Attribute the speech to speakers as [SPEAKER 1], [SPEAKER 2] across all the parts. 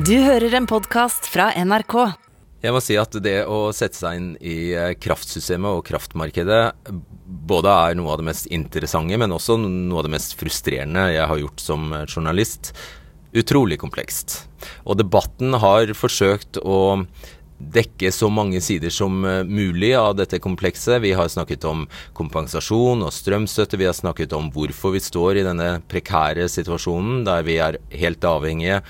[SPEAKER 1] Du hører en podkast fra NRK.
[SPEAKER 2] Jeg må si at det å sette seg inn i eh, kraftsystemet og kraftmarkedet både er noe av det mest interessante, men også noe av det mest frustrerende jeg har gjort som eh, journalist. Utrolig komplekst. Og debatten har forsøkt å dekke så mange sider som eh, mulig av dette komplekset. Vi har snakket om kompensasjon og strømstøtte. Vi har snakket om hvorfor vi står i denne prekære situasjonen der vi er helt avhengige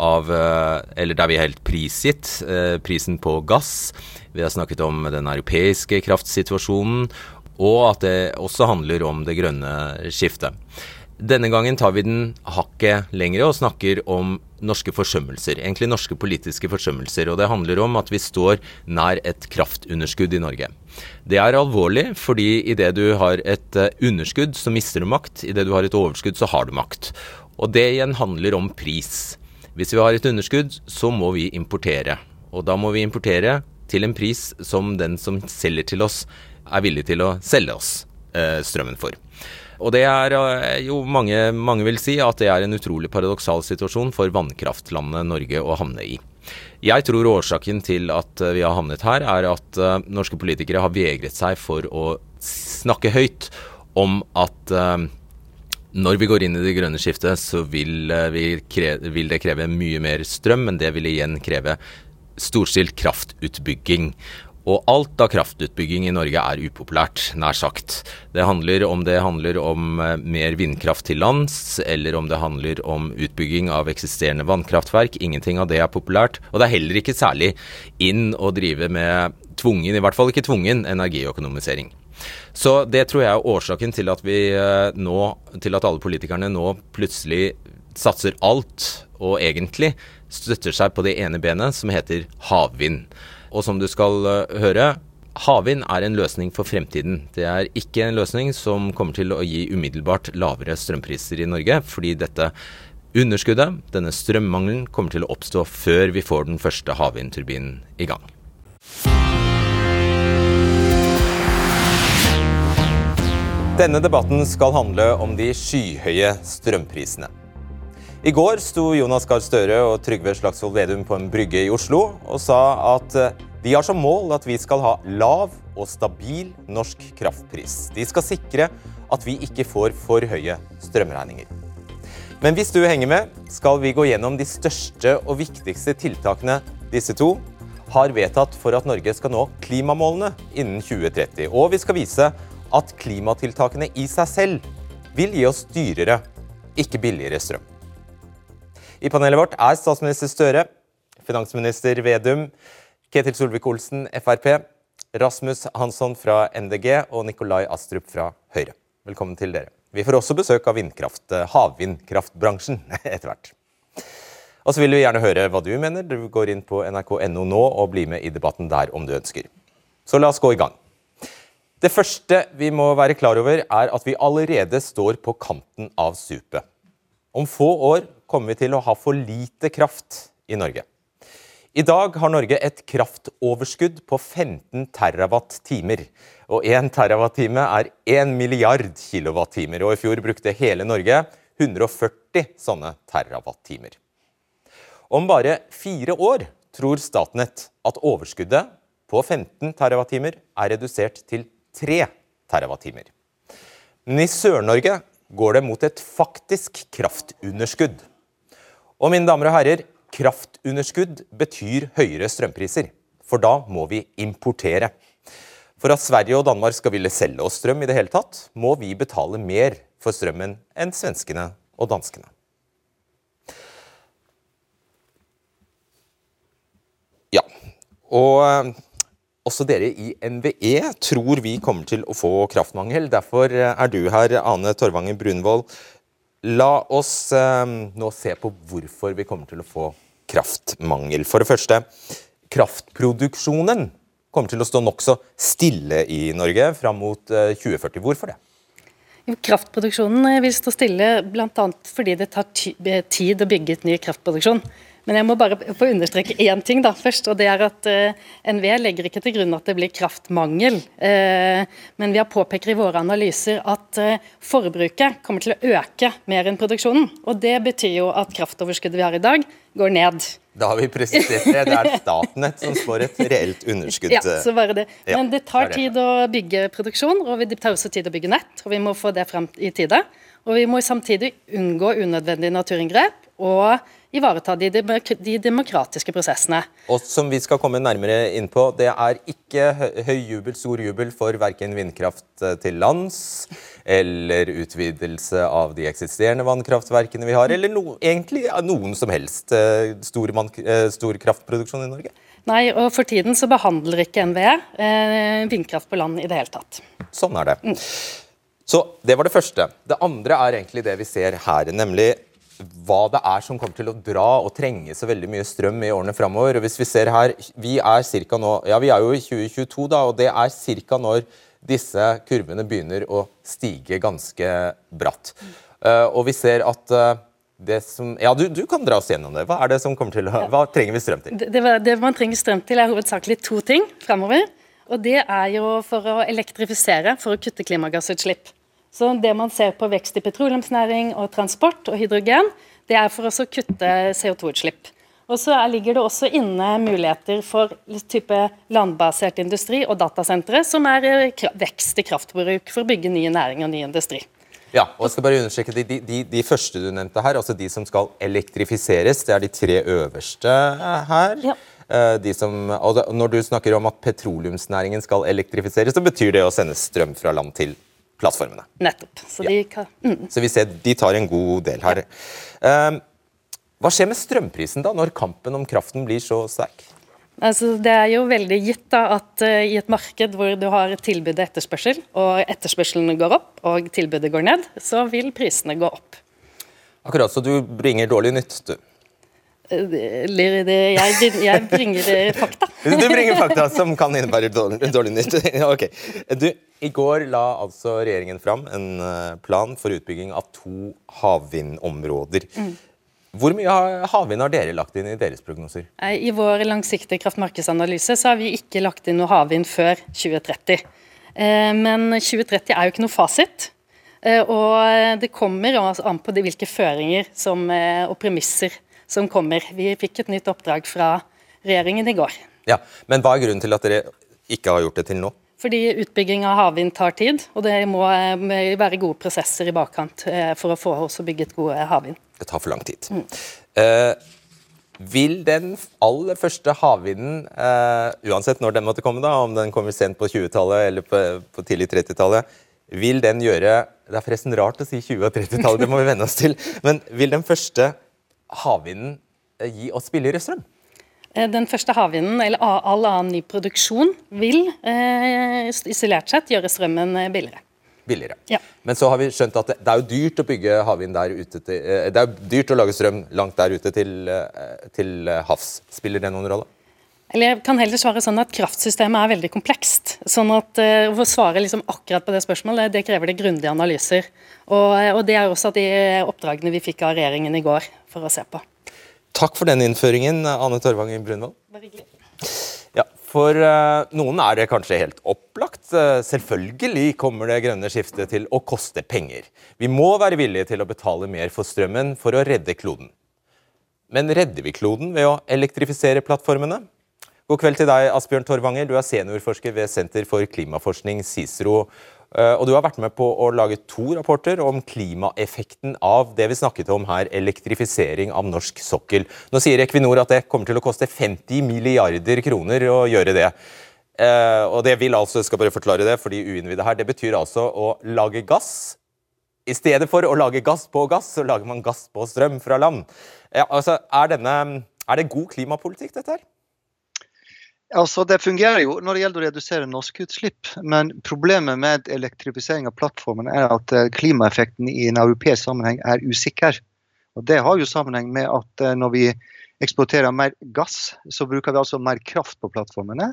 [SPEAKER 2] av eh, Eller der vi er helt prisgitt eh, prisen på gass. Vi har snakket om den europeiske kraftsituasjonen, og at det også handler om det grønne skiftet. Denne gangen tar vi den hakket lengre og snakker om norske forsømmelser. Egentlig norske politiske forsømmelser. Og det handler om at vi står nær et kraftunderskudd i Norge. Det er alvorlig, fordi idet du har et eh, underskudd, så mister du makt. Idet du har et overskudd, så har du makt. Og det igjen handler om pris. Hvis vi har et underskudd, så må vi importere. Og da må vi importere til en pris som den som selger til oss, er villig til å selge oss eh, strømmen for. Og det er eh, jo mange, mange vil si at det er en utrolig paradoksal situasjon for vannkraftlandet Norge å havne i. Jeg tror årsaken til at eh, vi har havnet her, er at uh, norske politikere har vegret seg for å snakke høyt om at når vi går inn i det grønne skiftet, så vil, eh, kreve, vil, det kreve mye mer strøm, men det vil igjen kreve storstilt kraftutbygging. Og alt av kraftutbygging i Norge er upopulært, nær sagt. Det handler om det handler om eh, mer vindkraft til lands, eller om det handler om utbygging av eksisterende vannkraftverk. Ingenting av det er populært. Og det er heller ikke særlig inn å drive med tvungen, i hvert fall ikke tvungen, energiøkonomisering. Så det tror jeg er årsaken til at vi eh, nå, til at alle politikerne nå plutselig satser alt, og egentlig støtter seg på det ene benet, som heter havvind. Og som du skal eh, høre, havvind er en løsning for fremtiden. Det er ikke en løsning som kommer til å gi umiddelbart lavere strømpriser i Norge, fordi dette underskuddet, denne strømmangelen, kommer til å oppstå før vi får den første havvindturbinen i gang. Denne debatten skal handle om de skyhøye strømprisene. I går sto Jonas Gahr Støre og Trygve Slagsvold Vedum på en brygge i Oslo og sa at eh, de har som mål at vi skal ha lav og stabil norsk kraftpris. De skal sikre at vi ikke får for høye strømregninger. Men hvis du henger med, skal vi gå gjennom de største og viktigste tiltakene disse to har vedtatt for at Norge skal nå klimamålene innen 2030. Og vi skal vise at klimatiltakene i seg selv vil gi oss dyrere, ikke billigere strøm. I panelet vårt er statsminister Støre, finansminister Vedum, Ketil Solvik-Olsen, Frp, Rasmus Hansson fra MDG og Nikolai Astrup fra Høyre. Velkommen til dere. Vi får også besøk av vindkraft, havvindkraftbransjen etter hvert. Og så vil vi gjerne høre hva du mener. Du går inn på nrk.no nå og blir med i debatten der om du ønsker. Så la oss gå i gang. Det første vi må være klar over, er at vi allerede står på kanten av supet. Om få år kommer vi til å ha for lite kraft i Norge. I dag har Norge et kraftoverskudd på 15 TWh. Og 1 TWh er 1 milliard kWh. Og i fjor brukte hele Norge 140 sånne TWh. Om bare fire år tror Statnett at overskuddet på 15 TWh er redusert til 3 TWh. Men i Sør-Norge går det mot et faktisk kraftunderskudd. Og mine damer og herrer, kraftunderskudd betyr høyere strømpriser. For da må vi importere. For at Sverige og Danmark skal ville selge oss strøm i det hele tatt, må vi betale mer for strømmen enn svenskene og danskene. Ja, og også dere i NVE tror vi kommer til å få kraftmangel. Derfor eh, er du her, Ane Torvangen Brunvoll. La oss eh, nå se på hvorfor vi kommer til å få kraftmangel. For det første, kraftproduksjonen kommer til å stå nokså stille i Norge fram mot eh, 2040. Hvorfor det?
[SPEAKER 3] Kraftproduksjonen vil stå stille bl.a. fordi det tar tid å bygge ut ny kraftproduksjon. Men jeg må bare få understreke én ting da først. og det er at uh, NVE legger ikke til grunn at det blir kraftmangel. Uh, men vi har påpeker i våre analyser at uh, forbruket kommer til å øke mer enn produksjonen. Og det betyr jo at kraftoverskuddet vi har i dag, går ned.
[SPEAKER 2] Da har vi presisert det. Det er Statnett som får et reelt underskudd.
[SPEAKER 3] Ja, så bare det. Men det tar tid å bygge produksjon, og det tar også tid å bygge nett. Og vi må få det frem i tide. Og vi må samtidig unngå unødvendige naturinngrep. og ivareta de, de, demokratiske prosessene.
[SPEAKER 2] Og som vi skal komme nærmere inn på, det er ikke høy jubel, stor jubel for verken vindkraft eh, til lands eller utvidelse av de eksisterende vannkraftverkene vi har, eller no, egentlig noen som helst eh, stor, eh, stor kraftproduksjon i Norge?
[SPEAKER 3] Nei, og for tiden så behandler ikke NVE eh, vindkraft på land i det hele tatt.
[SPEAKER 2] Sånn er det. Mm. Så Det var det første. Det andre er egentlig det vi ser her, nemlig hva det er som kommer til å dra og trenge så veldig mye strøm i årene framover. Hvis vi ser her, vi er cirka nå, ja vi er jo i 2022, da, og det er ca. når disse kurvene begynner å stige ganske bratt. Uh, og vi ser at uh, det som Ja, du, du, kan dra oss gjennom det. Hva er det som kommer til å, hva trenger vi strøm til?
[SPEAKER 3] Det, det, det man trenger strøm til, er hovedsakelig to ting framover. Og det er jo for å elektrifisere, for å kutte klimagassutslipp. Så Det man ser på vekst i petroleumsnæring og transport og hydrogen, det er for å kutte CO2-utslipp. Og så ligger det også inne muligheter for type landbasert industri og datasentre, som er eh, vekst i kraftbruk for å bygge ny næring og ny industri.
[SPEAKER 2] Ja, og jeg skal bare understreke de, de, de, første du nevnte her, altså de som skal elektrifiseres, det er de tre øverste her. Ja. Eh, de som, når du snakker om at petroleumsnæringen skal elektrifiseres, så betyr det å sende strøm fra land til plattformene.
[SPEAKER 3] Nettopp. Så, ja. kan,
[SPEAKER 2] mm. så vi ser de tar en god del her. Ja. Um, hva skjer med strømprisen da, når kampen om kraften blir så sterk?
[SPEAKER 3] Altså, det er jo veldig gitt da, at uh, i et marked hvor du har tilbud og etterspørsel, og etterspørselen går opp og tilbudet går ned, så vil prisene gå opp.
[SPEAKER 2] Akkurat, så du bringer dårlig nytt, du?
[SPEAKER 3] Jeg, jeg bringer fakta.
[SPEAKER 2] Du bringer fakta som kan innebære dårlig, dårlig nytt. ok. Du, I går la altså regjeringen fram en eh, plan for utbygging av to havvindområder. Mm. Hvor mye havvind har dere lagt inn i deres prognoser?
[SPEAKER 3] I vår langsiktige kraftmarkedsanalyse så har vi ikke lagt inn noe havvind før 2030. Eh, men 2030 er jo ikke noe fasit. Eh, og det kommer an på hvilke føringer som, og premisser som kommer. Vi fikk et nytt oppdrag fra regjeringen i går.
[SPEAKER 2] Ja, Men hva er grunnen til at dere ikke har gjort det til nå?
[SPEAKER 3] Fordi utbygging av havvind tar tid, og det må eh, være gode prosesser i bakkant eh, for å få også bygget gode havvind.
[SPEAKER 2] Det tar for lang tid. Mm. Uh, vil den aller første havvinden, uh, uansett når den måtte komme, da, om den kommer sent på 20-tallet eller på, på tidlig 30-tallet, vil den gjøre Det er forresten rart å si 20- og 30-tallet, det må vi venne oss til. Men vil den første havvinden eh, gi oss billigere strøm?
[SPEAKER 3] Eh, den første havvinden, eller all annen ny produksjon, vil eh, isolert sett gjøre strømmen billigere.
[SPEAKER 2] Billigere. Ja. Men så har vi skjønt at det, er jo dyrt å bygge havvind der ute til, Det er jo dyrt å lage strøm langt der ute til, til havs. Spiller det noen rolle?
[SPEAKER 3] Eller jeg kan heller svare sånn at Kraftsystemet er veldig komplekst. sånn at uh, Å svare liksom akkurat på det spørsmålet, det krever det grundige analyser. Og, og, Det er også de oppdragene vi fikk av regjeringen i går for å se på.
[SPEAKER 2] Takk for den innføringen, Anne Torvanger Brunvoll. Ja, for uh, noen er det kanskje helt opplagt. Uh, selvfølgelig kommer det grønne skiftet til å koste penger. Vi må være villige til å betale mer for strømmen for å redde kloden. Men redder vi kloden ved å elektrifisere plattformene? God kveld til deg, Asbjørn Torvanger. Du er seniorforsker ved Senter for klimaforskning, CICERO. Eh, og du har vært med på å lage to rapporter om klimaeffekten av det vi snakket om her, elektrifisering av norsk sokkel. Nå sier Equinor at det kommer til å koste 50 milliarder kroner å gjøre det. Eh, og det vil altså, skal bare forklare det for de uinnvidde her, det betyr altså å lage gass. I stedet for å lage gass på gass, så lager man gass på strøm fra land. Ja, altså, er, denne, er det god klimapolitikk, dette her?
[SPEAKER 4] Altså, Det fungerer jo når det gjelder å redusere norske utslipp, men problemet med elektrifisering av plattformen er at eh, klimaeffekten i en europeisk sammenheng er usikker. Og Det har jo sammenheng med at eh, når vi eksporterer mer gass, så bruker vi altså mer kraft på plattformene.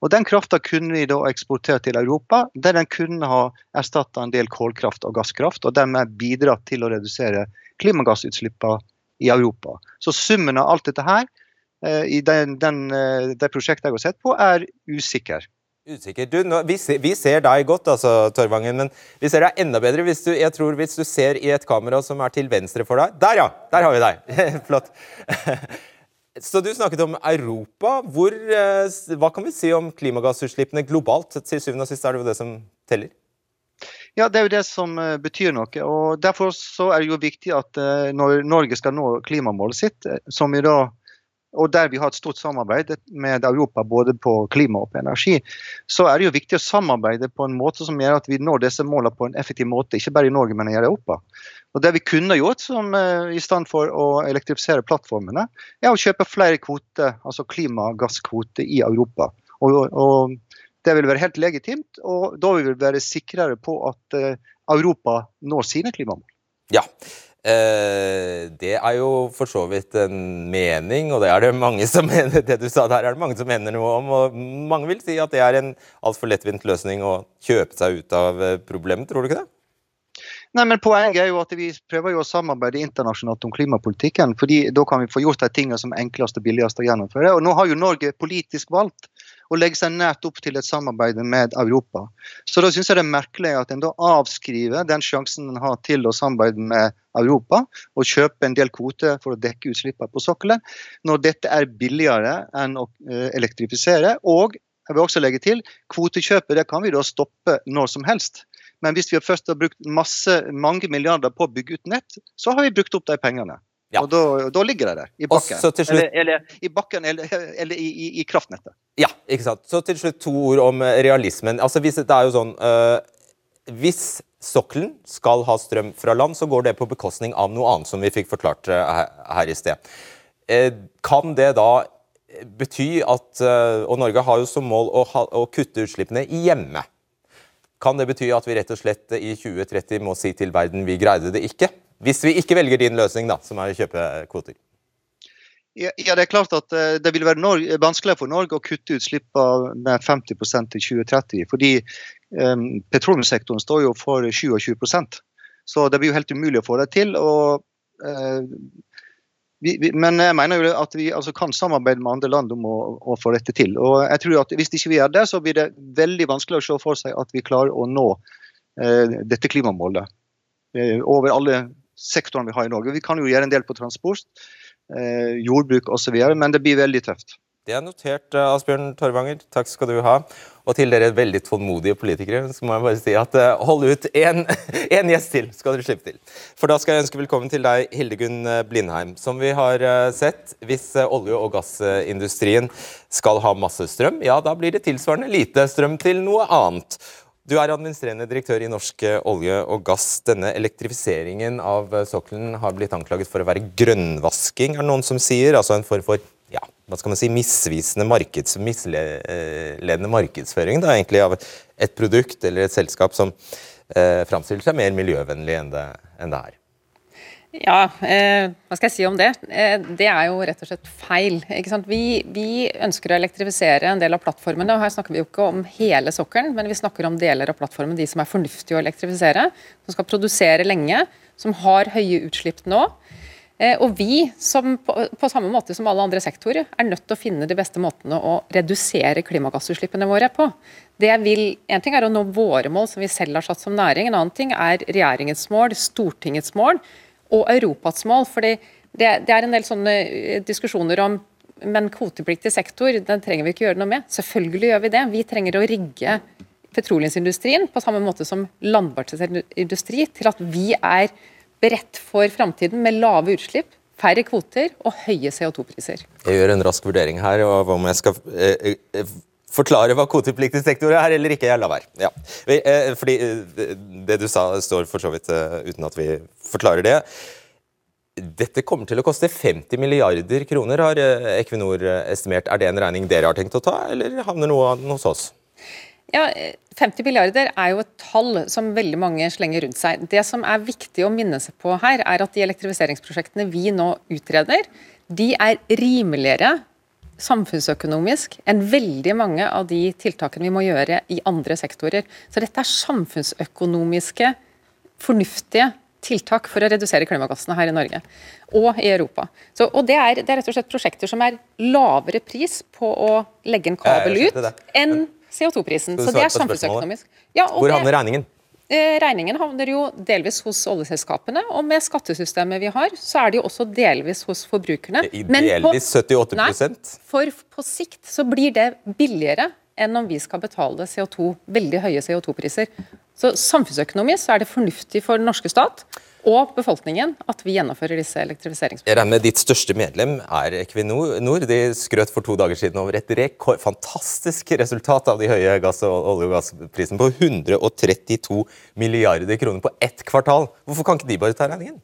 [SPEAKER 4] Og Den krafta kunne vi da eksportert til Europa, der den kunne ha erstatta en del kålkraft og gasskraft, og dermed bidratt til å redusere klimagassutslippene i Europa. Så summen av alt dette her i den, den, eh, det prosjektet jeg har sett på, er usikker.
[SPEAKER 2] Usikker. Du, nå, vi, ser, vi, ser, deg godt, altså, Torvangen, men vi ser deg enda bedre hvis du, jeg tror, hvis du ser i et kamera som er til venstre for deg. Der, ja! Der har vi deg! Flott. Så du snakket om Europa. Hvor, eh, hva kan vi si om klimagassutslippene globalt? Til syvende og sist er det jo det som teller.
[SPEAKER 4] Ja, Det er jo det som betyr noe. og Derfor så er det jo viktig at når Norge skal nå klimamålet sitt, som vi da og der vi har et stort samarbeid med Europa både på klima og på energi, så er det jo viktig å samarbeide på en måte som gjør at vi når disse målene på en effektiv måte, ikke bare i Norge, men i Europa. Og Det vi kunne gjort som, i stand for å elektrifisere plattformene, er å kjøpe flere kvoter, altså klimagasskvoter i Europa. Og, og det vil være helt legitimt, og da vil vi være sikrere på at eh, Europa når sine klimamål.
[SPEAKER 2] Ja, eh, det er jo for så vidt en mening, og det er det mange som mener det du sa der, er det mange som mener noe om. og Mange vil si at det er en altfor lettvint løsning å kjøpe seg ut av eh, problemet, tror du ikke det?
[SPEAKER 4] Nei, men Poenget er jo at vi prøver jo å samarbeide internasjonalt om klimapolitikken. fordi Da kan vi få gjort de tingene som er enklest og billigst å gjennomføre. Og Nå har jo Norge politisk valgt å legge seg nært opp til et samarbeid med Europa. Så da syns jeg det er merkelig at en da avskriver den sjansen en har til å samarbeide med Europa og kjøpe en del kvoter for å dekke utslippene på sokkelen, når dette er billigere enn å eh, elektrifisere. Og jeg vil også legge til, kvotekjøpet det kan vi da stoppe når som helst. Men hvis vi først har brukt masse, mange milliarder på å bygge ut nett, så har vi brukt opp de pengene. Ja. Og da, da, ligger de der, i bakken. Eller, eller, i bakken, eller, eller i, i, i, kraftnettet.
[SPEAKER 2] Ja, ikke sant. Så til slutt to ord om eh, realismen. Altså, hvis, det er jo sånn øh, Hvis sokkelen skal ha strøm fra land, så går det på bekostning av noe annet, som vi fikk forklart uh, her, her, i sted. Kan det da bety at Og Norge har jo som mål å, ha, å kutte utslippene hjemme. Kan det bety at vi rett og slett i 2030 må si til verden vi greide det ikke? Hvis vi ikke velger din løsning, da, som er å kjøpe kvoter.
[SPEAKER 4] Ja, det er klart at eh, det vil være vanskeligere for Norge å kutte utslippene med 50% til 2030. Fordi um, petroleumssektoren står jo for 27% Så det blir jo helt umulig å få det til. Og, uh, vi, vi, men jeg mener jo at vi altså, kan samarbeide med andre land om å, å, få dette til. Og jeg tror at Hvis ikke vi gjør det, så blir det veldig vanskelig å se for seg at vi klarer å nå eh, dette klimamålet Eh, over alle sektorene vi har i Norge. Vi kan jo gjøre en del på transport, eh, jordbruk osv., men det blir veldig tøft.
[SPEAKER 2] Det er notert, eh, Asbjørn Torvanger. Takk skal du ha. Og til dere veldig tålmodige politikere så må jeg bare si at uh, hold ut én gjest til, skal dere slippe til. For da skal jeg ønske velkommen til deg, Hildegunn eh, Blindheim. Som vi har sett, hvis olje- og gassindustrien skal ha masse strøm, ja da blir det tilsvarende lite strøm til noe annet. Du er administrerende direktør i Norsk olje og gass. Denne elektrifiseringen av sokkelen har blitt anklaget for å være grønnvasking, er det noen som sier? Altså en form for hva skal man si, misvisende markeds, misledende markedsføring da, egentlig av et produkt eller et selskap som eh, framstiller seg mer miljøvennlig enn det, enn det er.
[SPEAKER 5] Ja, eh, hva skal jeg si om det? Eh, det er jo rett og slett feil. Vi, vi, ønsker å elektrifisere en del av plattformene. og Her snakker vi jo ikke om hele sokkelen, men vi snakker om deler av plattformen, de som er fornuftige å elektrifisere. Som skal produsere lenge, som har høye utslipp nå. Eh, og vi, som, på, på, samme måte som alle andre sektorer, er nødt til å finne de beste måtene å redusere klimagassutslippene våre på. Det vil, En ting er å nå våre mål, som vi selv har satt som næring. En annen ting er regjeringens mål, Stortingets mål og Europas mål. fordi det, det, er en del sånne eh, diskusjoner om men kvotepliktig sektor den trenger vi ikke gjøre noe med. Selvfølgelig gjør vi det. Vi trenger å rigge petroleumsindustrien på samme måte som landbasert industri til at vi er beredt for framtiden med lave utslipp, færre kvoter og høye CO2-priser.
[SPEAKER 2] Jeg gjør en rask vurdering her av om jeg skal eh, eh, forklare hva kvotepliktig sektor er eller ikke. Jeg lar være. Ja. Eh, fordi eh, Det du sa, står for så vidt uten at vi forklarer det. Dette kommer til å koste 50 milliarder kroner, har Equinor estimert. Er det en regning dere har tenkt å ta, eller havner noe hos oss?
[SPEAKER 5] Ja, 50 milliarder er jo et tall som veldig mange slenger rundt seg. Det som er viktig å minne seg på her, er at de elektrifiseringsprosjektene vi nå utreder, de er rimeligere samfunnsøkonomisk enn veldig mange av de tiltakene vi må gjøre i andre sektorer. Så dette er samfunnsøkonomiske, fornuftige tiltak for å redusere klimagassene her i Norge og i Europa. Så, og det er, det er, rett og slett prosjekter som er lavere pris på å legge en kabel ut enn CO2-prisen. Så det er samfunnsøkonomisk.
[SPEAKER 2] Ja, Hvor havner regningen?
[SPEAKER 5] Eh, regningen havner jo delvis hos oljeselskapene, og med skattesystemet vi har, så er det jo også delvis hos forbrukerne.
[SPEAKER 2] Delvis 78 Nei,
[SPEAKER 5] for på sikt så blir det billigere enn om vi skal betale CO2, veldig høye CO2-priser. Så Samfunnsøkonomisk er det fornuftig for den norske stat og befolkningen at vi gjennomfører disse
[SPEAKER 2] med Ditt største medlem er Equinor. De skrøt for to dager siden over et rekord, fantastisk resultat av de høye gass- og olje- og gassprisene på 132 milliarder kroner på ett kvartal. Hvorfor kan ikke de bare ta regningen?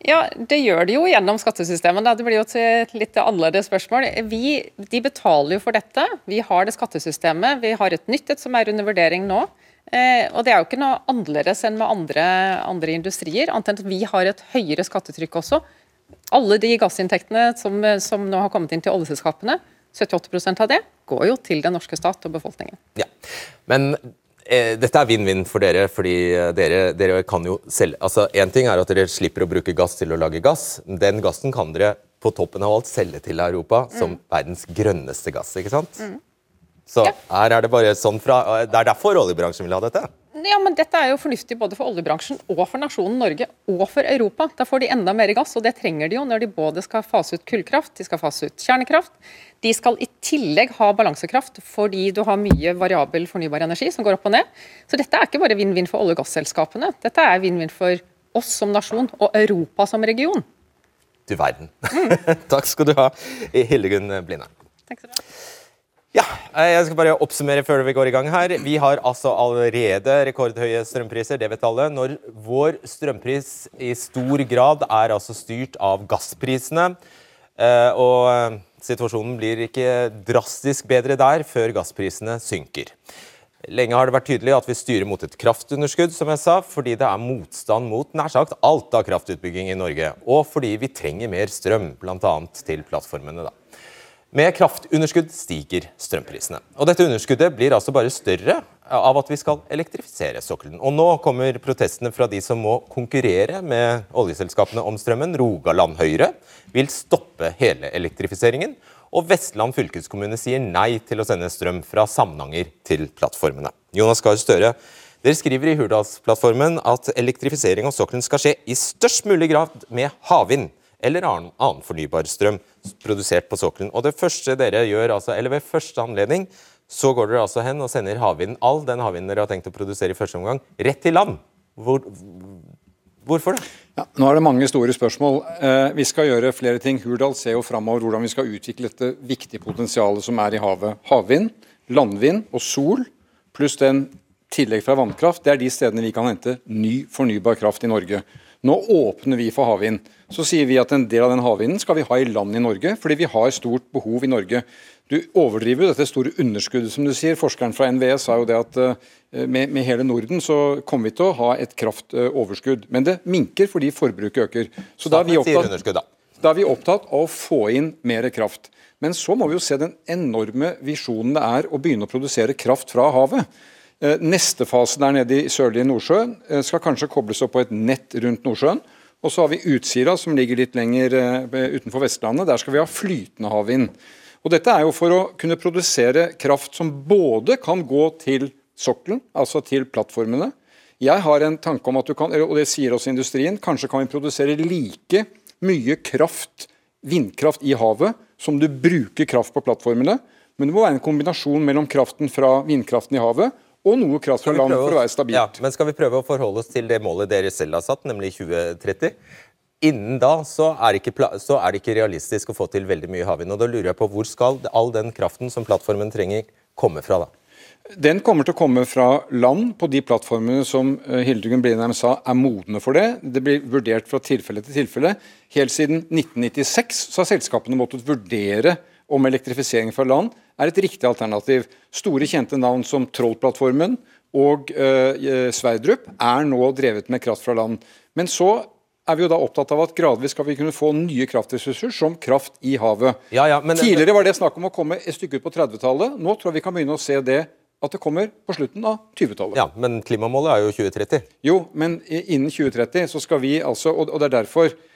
[SPEAKER 5] Ja, Det gjør de jo gjennom skattesystemet. Det blir jo et litt annerledes spørsmål. Vi, de betaler jo for dette. Vi har det skattesystemet. Vi har et nytt et som er under vurdering nå. Eh, og Det er jo ikke noe annerledes enn med andre, andre industrier, annet enn at vi har et høyere skattetrykk også. Alle de gassinntektene som, som nå har kommet inn til oljeselskapene, 78% av det går jo til den norske stat og befolkningen.
[SPEAKER 2] Ja, Men eh, dette er vinn-vinn for dere, fordi eh, dere, dere kan jo selge altså Én ting er at dere slipper å bruke gass til å lage gass. Den gassen kan dere på toppen av alt selge til Europa som mm. verdens grønneste gass. ikke sant? Mm. Så ja. her er det bare sånn fra Det er derfor oljebransjen vil ha dette?
[SPEAKER 5] Ja, men Dette er jo fornuftig både for oljebransjen og for nasjonen Norge og for Europa. Da får de enda mer gass, og det trenger de jo når de både skal fase ut kullkraft, de skal fase ut kjernekraft. De skal i tillegg ha balansekraft fordi du har mye variabel fornybar energi som går opp og ned. Så dette er ikke bare vinn-vinn for olje- og gasselskapene. Dette er vinn-vinn for oss som nasjon og Europa som region.
[SPEAKER 2] Du verden. Mm. Takk skal du ha, Hildegunn Blindheim. Takk skal du ha. Ja, eh, jeg skal bare oppsummere før vi går i gang her. Vi har altså allerede rekordhøye strømpriser, det vet alle. Når vår strømpris i stor grad er altså styrt av gassprisene. Eh, og eh, situasjonen blir ikke drastisk bedre der før gassprisene synker. Lenge har det vært tydelig at vi styrer mot et kraftunderskudd, som jeg sa, fordi det er motstand mot nær sagt alt av kraftutbygging i Norge. Og fordi vi trenger mer strøm, bl.a. til plattformene. da. Med kraftunderskudd stiger strømprisene. Og Dette underskuddet blir altså bare større av at vi skal elektrifisere sokkelen. Og Nå kommer protestene fra de som må konkurrere med oljeselskapene om strømmen. Rogaland Høyre vil stoppe hele elektrifiseringen. Og Vestland fylkeskommune sier nei til å sende strøm fra Samnanger til plattformene. Jonas Gahr Støre, dere skriver i Hurdalsplattformen at elektrifisering av sokkelen skal skje i størst mulig grad med havvind eller annen, annen fornybar strøm produsert på sokkelen. Og det første dere gjør, altså, eller ved første anledning, så går dere altså hen og sender havvinden, all den havvinden dere har tenkt å produsere i første omgang, rett til land. Hvor, hvorfor det?
[SPEAKER 6] Ja, nå er det mange store spørsmål. Eh, vi skal gjøre flere ting. Hurdal ser jo framover hvordan vi skal utvikle dette viktige potensialet som er i havet. Havvind, landvind og sol, pluss den tillegg fra vannkraft, det er de stedene vi kan hente ny fornybar kraft i Norge. Nå åpner vi for havvind. Så sier vi at en del av den havvinden skal vi ha i land i Norge, fordi vi har stort behov i Norge. Du overdriver jo dette store underskuddet, som du sier. Forskeren fra NVE sa jo det at uh, med, med, hele Norden så kommer vi til å ha et kraftoverskudd. Men det minker fordi forbruket øker. Så da er, opptatt, da er vi opptatt av å få inn mer kraft. Men så må vi jo se den enorme visjonen det er å begynne å produsere kraft fra havet. Eh, neste fase der nede i sørlige Nordsjø eh, skal kanskje kobles opp på et nett rundt Nordsjøen. Og så har vi Utsira, som ligger litt lenger eh, utenfor Vestlandet. Der skal vi ha flytende havvind. Og Dette er jo for å kunne produsere kraft som både kan gå til sokkelen, altså til plattformene. Jeg har en tanke om at du kan, og det sier også industrien, kanskje kan vi produsere like mye kraft, vindkraft i havet som du bruker kraft på plattformene. Men det må være en kombinasjon mellom kraften fra vindkraften i havet og noe kraft fra land for å være stabilt.
[SPEAKER 2] Ja, men skal vi prøve å forholde oss til det målet dere selv har satt, nemlig 2030? Innen da så er, ikke, så er, det ikke realistisk å få til veldig mye havvind. og Da lurer jeg på hvor skal all den kraften som plattformen trenger, komme fra da?
[SPEAKER 6] Den kommer til å komme fra land på de plattformene som eh, Hildegunn Blindheim sa er modne for det. Det blir vurdert fra tilfelle til tilfelle. Helt siden 1996 så har selskapene måttet vurdere om elektrifisering fra land er et riktig alternativ. Store, kjente navn som Troll-plattformen og eh, Sverdrup er nå drevet med kraft fra land. Men så er vi jo da opptatt av at gradvis skal vi kunne få nye kraftressurser, som kraft i havet.
[SPEAKER 2] Ja, ja, men,
[SPEAKER 6] Tidligere var det snakk om å komme et stykke ut på 30-tallet. Nå tror jeg vi kan begynne å se det at det kommer på slutten av 20-tallet.
[SPEAKER 2] Ja, Men klimamålet er jo 2030.
[SPEAKER 6] Jo, men innen 2030 så skal vi altså Og det er derfor eh,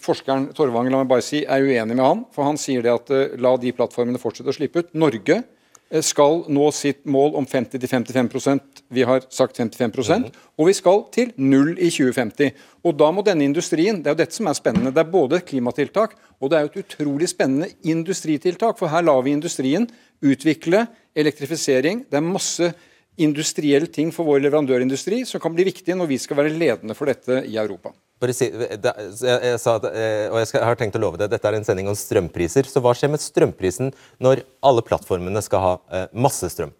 [SPEAKER 6] forskeren Torvanger la meg bare si, er uenig med han. For han sier det at eh, la de plattformene fortsette å slippe ut. Norge Eh, skal nå sitt mål om 50-55% Vi har sagt 55 mm. og vi skal til null i 2050. Og Da må denne industrien Det er jo dette som er spennende. Det er både klimatiltak og det er jo et utrolig spennende industritiltak. For her lar vi industrien utvikle elektrifisering. Det er masse industrielle ting for vår leverandørindustri som kan bli viktig når vi skal være ledende for dette i Europa.
[SPEAKER 2] Si, det, jeg, jeg, sa at, eh, og jeg, skal, jeg, har tenkt å love det, Dette er en sending om strømpriser. Så hva skjer med strømprisen når alle plattformene skal ha eh, masse strøm?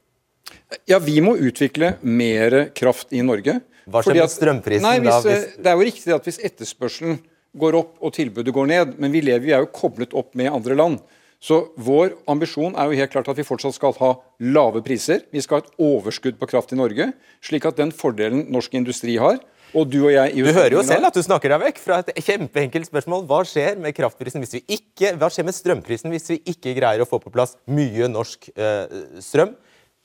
[SPEAKER 6] Ja, Vi må utvikle mer kraft i Norge.
[SPEAKER 2] Hva skjer med strømprisen
[SPEAKER 6] nei, hvis,
[SPEAKER 2] da? Hvis...
[SPEAKER 6] Eh, det er jo riktig at hvis etterspørselen går opp og tilbudet går ned, men vi lever vi er jo koblet opp med andre land. Så vår ambisjon er jo helt klart at vi fortsatt skal ha lave priser. Vi skal ha et overskudd på kraft i Norge, slik at den fordelen norsk industri har, og du og jeg
[SPEAKER 2] Du hører jo selv at du snakker deg vekk fra et kjempeenkelt spørsmål. Hva skjer med kraftprisen hvis vi ikke, hva skjer med strømprisen hvis vi ikke greier å få på plass mye norsk eh, strøm?